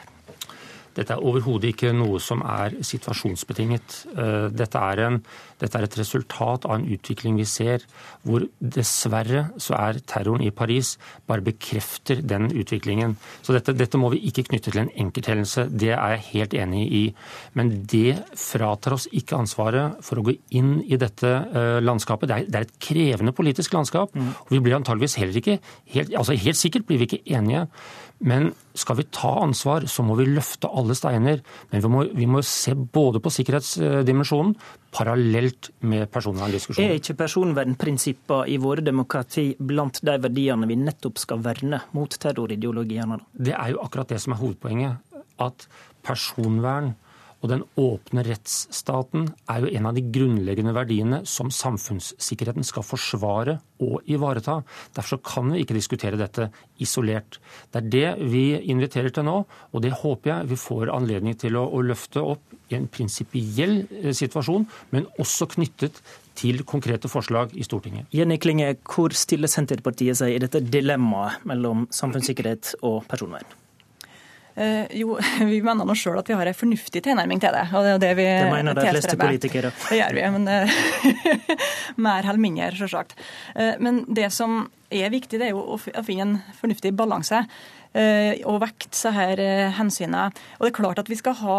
Dette er overhodet ikke noe som er situasjonsbetinget. Eh, dette er, en, dette er, et resultat av en utvikling vi ser, hvor dessverre så er terroren i Paris bare bekrefter den utviklingen. Så dette, dette må vi ikke knytte til en enkelthendelse, det er jeg helt enig i. Men det fratar oss ikke ansvaret for å gå inn i dette eh, landskapet. Det er, det er et krevende politisk landskap, mm. og vi blir antageligvis heller ikke helt, altså helt sikkert blir vi ikke enige. Men skal vi ta ansvar, så må vi løfte alle steiner. Men vi må, vi må se både på sikkerhetsdimensjonen parallelt med personverndiskusjonen. Er ikke personvernprinsipper i våre demokrati blant de verdiene vi nettopp skal verne mot terrorideologiene? Det er jo akkurat det som er hovedpoenget. At personvern og den åpne rettsstaten er jo en av de grunnleggende verdiene som samfunnssikkerheten skal forsvare og ivareta. Derfor kan vi ikke diskutere dette isolert. Det er det vi inviterer til nå, og det håper jeg vi får anledning til å, å løfte opp i en prinsipiell eh, situasjon, men også knyttet til konkrete forslag i Stortinget. Jenny Klinge, hvor stiller Senterpartiet seg i dette dilemmaet mellom samfunnssikkerhet og personvern? Uh, jo, vi mener nå sjøl at vi har en fornuftig tilnærming til det. og Det er det vi Det mener de fleste politikere. Det gjør vi, men uh, mer eller mindre, selvsagt. Uh, men det som er viktig, det er jo å finne en fornuftig balanse og vekte så her hensynene. Og det er klart at vi skal ha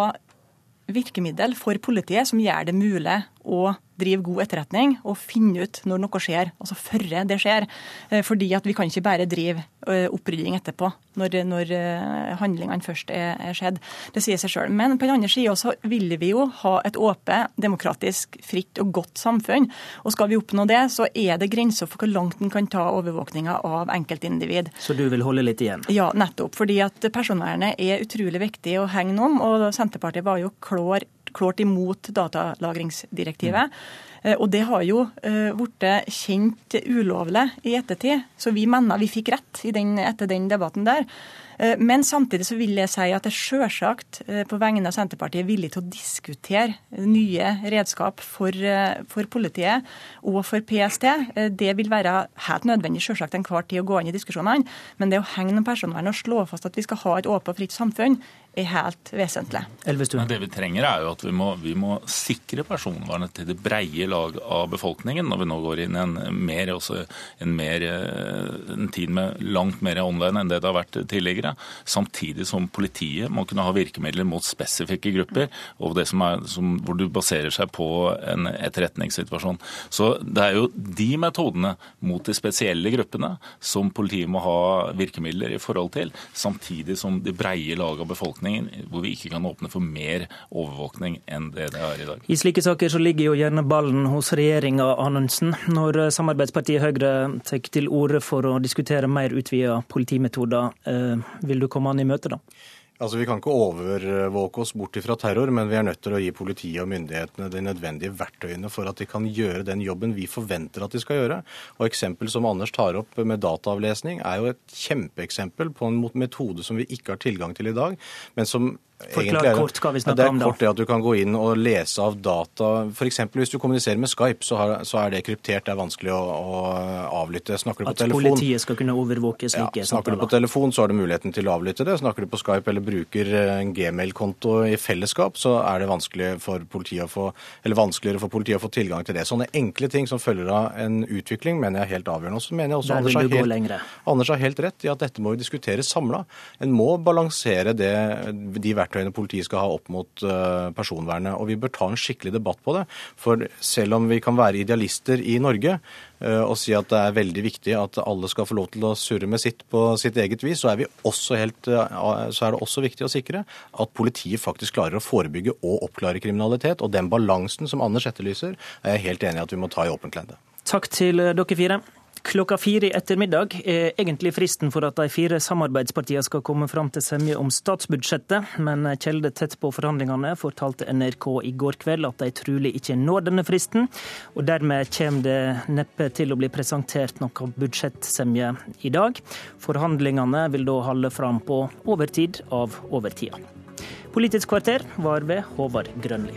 virkemiddel for politiet som gjør det mulig å drive god etterretning og finne ut når noe skjer, altså før det skjer. Eh, fordi at vi kan ikke bare drive eh, opprydding etterpå, når, når eh, handlingene først er, er, skjedd. Det sier seg sjøl. Men på den andre sida så vil vi jo ha et åpent, demokratisk, fritt og godt samfunn. Og skal vi oppnå det, så er det grenser for hvor langt en kan ta overvåkninga av enkeltindivid. Så du vil holde litt igjen? Ja, nettopp. Fordi at personvernet er utrolig viktig å hegne om. Og Senterpartiet var jo klår klart imot datalagringsdirektivet. Mm. Og det har jo blitt kjent ulovlig i ettertid. Så vi mener vi fikk rett den, etter den debatten der. Eh, men samtidig så vil jeg si at jeg selvsagt på vegne av Senterpartiet er villig til å diskutere nye redskap for, for, politiet og for PST. Det vil være helt nødvendig selvsagt enhver tid å gå inn i diskusjonene. Men det å hegne om personvernet og slå fast at vi skal ha et åpent og fritt samfunn, er helt vesentlig. Men det vi trenger er jo at vi må, vi må, sikre personvernet til det breie lag av befolkningen når vi nå går inn i en, mer, en, mer, eh, en tid med langt mer online enn det det har vært tidligere. Samtidig som politiet må kunne ha virkemidler mot spesifikke grupper, og det som er, som, hvor du baserer seg på en etterretningssituasjon. Så det er jo de metodene mot de spesielle gruppene som politiet må ha virkemidler i forhold til, samtidig som de breie lag av befolkningen hvor vi ikke kan åpne for mer overvåkning enn det det er i dag. I slike saker så ligger jo gjerne ballen hos regjeringa, Anundsen. Når samarbeidspartiet Høyre tar til orde for å diskutere mer utvida politimetoder, eh, vil du komme an i møte da? Altså, Vi kan ikke overvåke oss bort fra terror, men vi er nødt til å gi politiet og myndighetene de nødvendige verktøyene for at de kan gjøre den jobben vi forventer at de skal gjøre. Og Eksempel som Anders tar opp med dataavlesning, er jo et kjempeeksempel på en metode som vi ikke har tilgang til i dag, men som Forklar kort hva vi snakker om da. Det er kort det at du kan gå inn og lese av data. F.eks. hvis du kommuniserer med Skype, så, har, så, er det kryptert. Det er vanskelig å, å avlytte. Snakker du på at telefon At politiet skal kunne overvåke slike ja, Snakker du på telefon, så har du muligheten til å avlytte det. Snakker du på Skype eller bruker en gmail-konto i fellesskap, så er det vanskelig for få, eller vanskeligere for politiet å få tilgang til det. Sånne enkle ting som følger av en utvikling, mener jeg er helt avgjørende. Og så mener jeg også Anders har, helt, Anders har helt rett i at dette må vi diskutere samla. En må balansere det, de verktøyene politiet skal ha opp mot eh, personvernet. Og vi bør ta en skikkelig debatt på det. For selv om vi kan være idealister i Norge eh, og si at det er veldig viktig at alle skal få lov til å surre med sitt på sitt eget vis, så er, helt, eh, så er det også viktig å sikre at politiet faktisk klarer å forebygge og oppklare kriminalitet. Og den balansen som Anders etterlyser, er jeg helt enig i at vi må ta i åpent lende. Takk til dere fire. Klokka fire i ettermiddag er egentlig fristen for at de fire samarbeidspartiene skal komme fram til semje om statsbudsjettet, men kilder tett på forhandlingene fortalte NRK i går kveld at de trolig ikke når denne fristen. og Dermed kommer det neppe til å bli presentert noe budsjettsemje i dag. Forhandlingene vil da holde fram på overtid av overtida. Politisk kvarter var ved Håvard Grønli.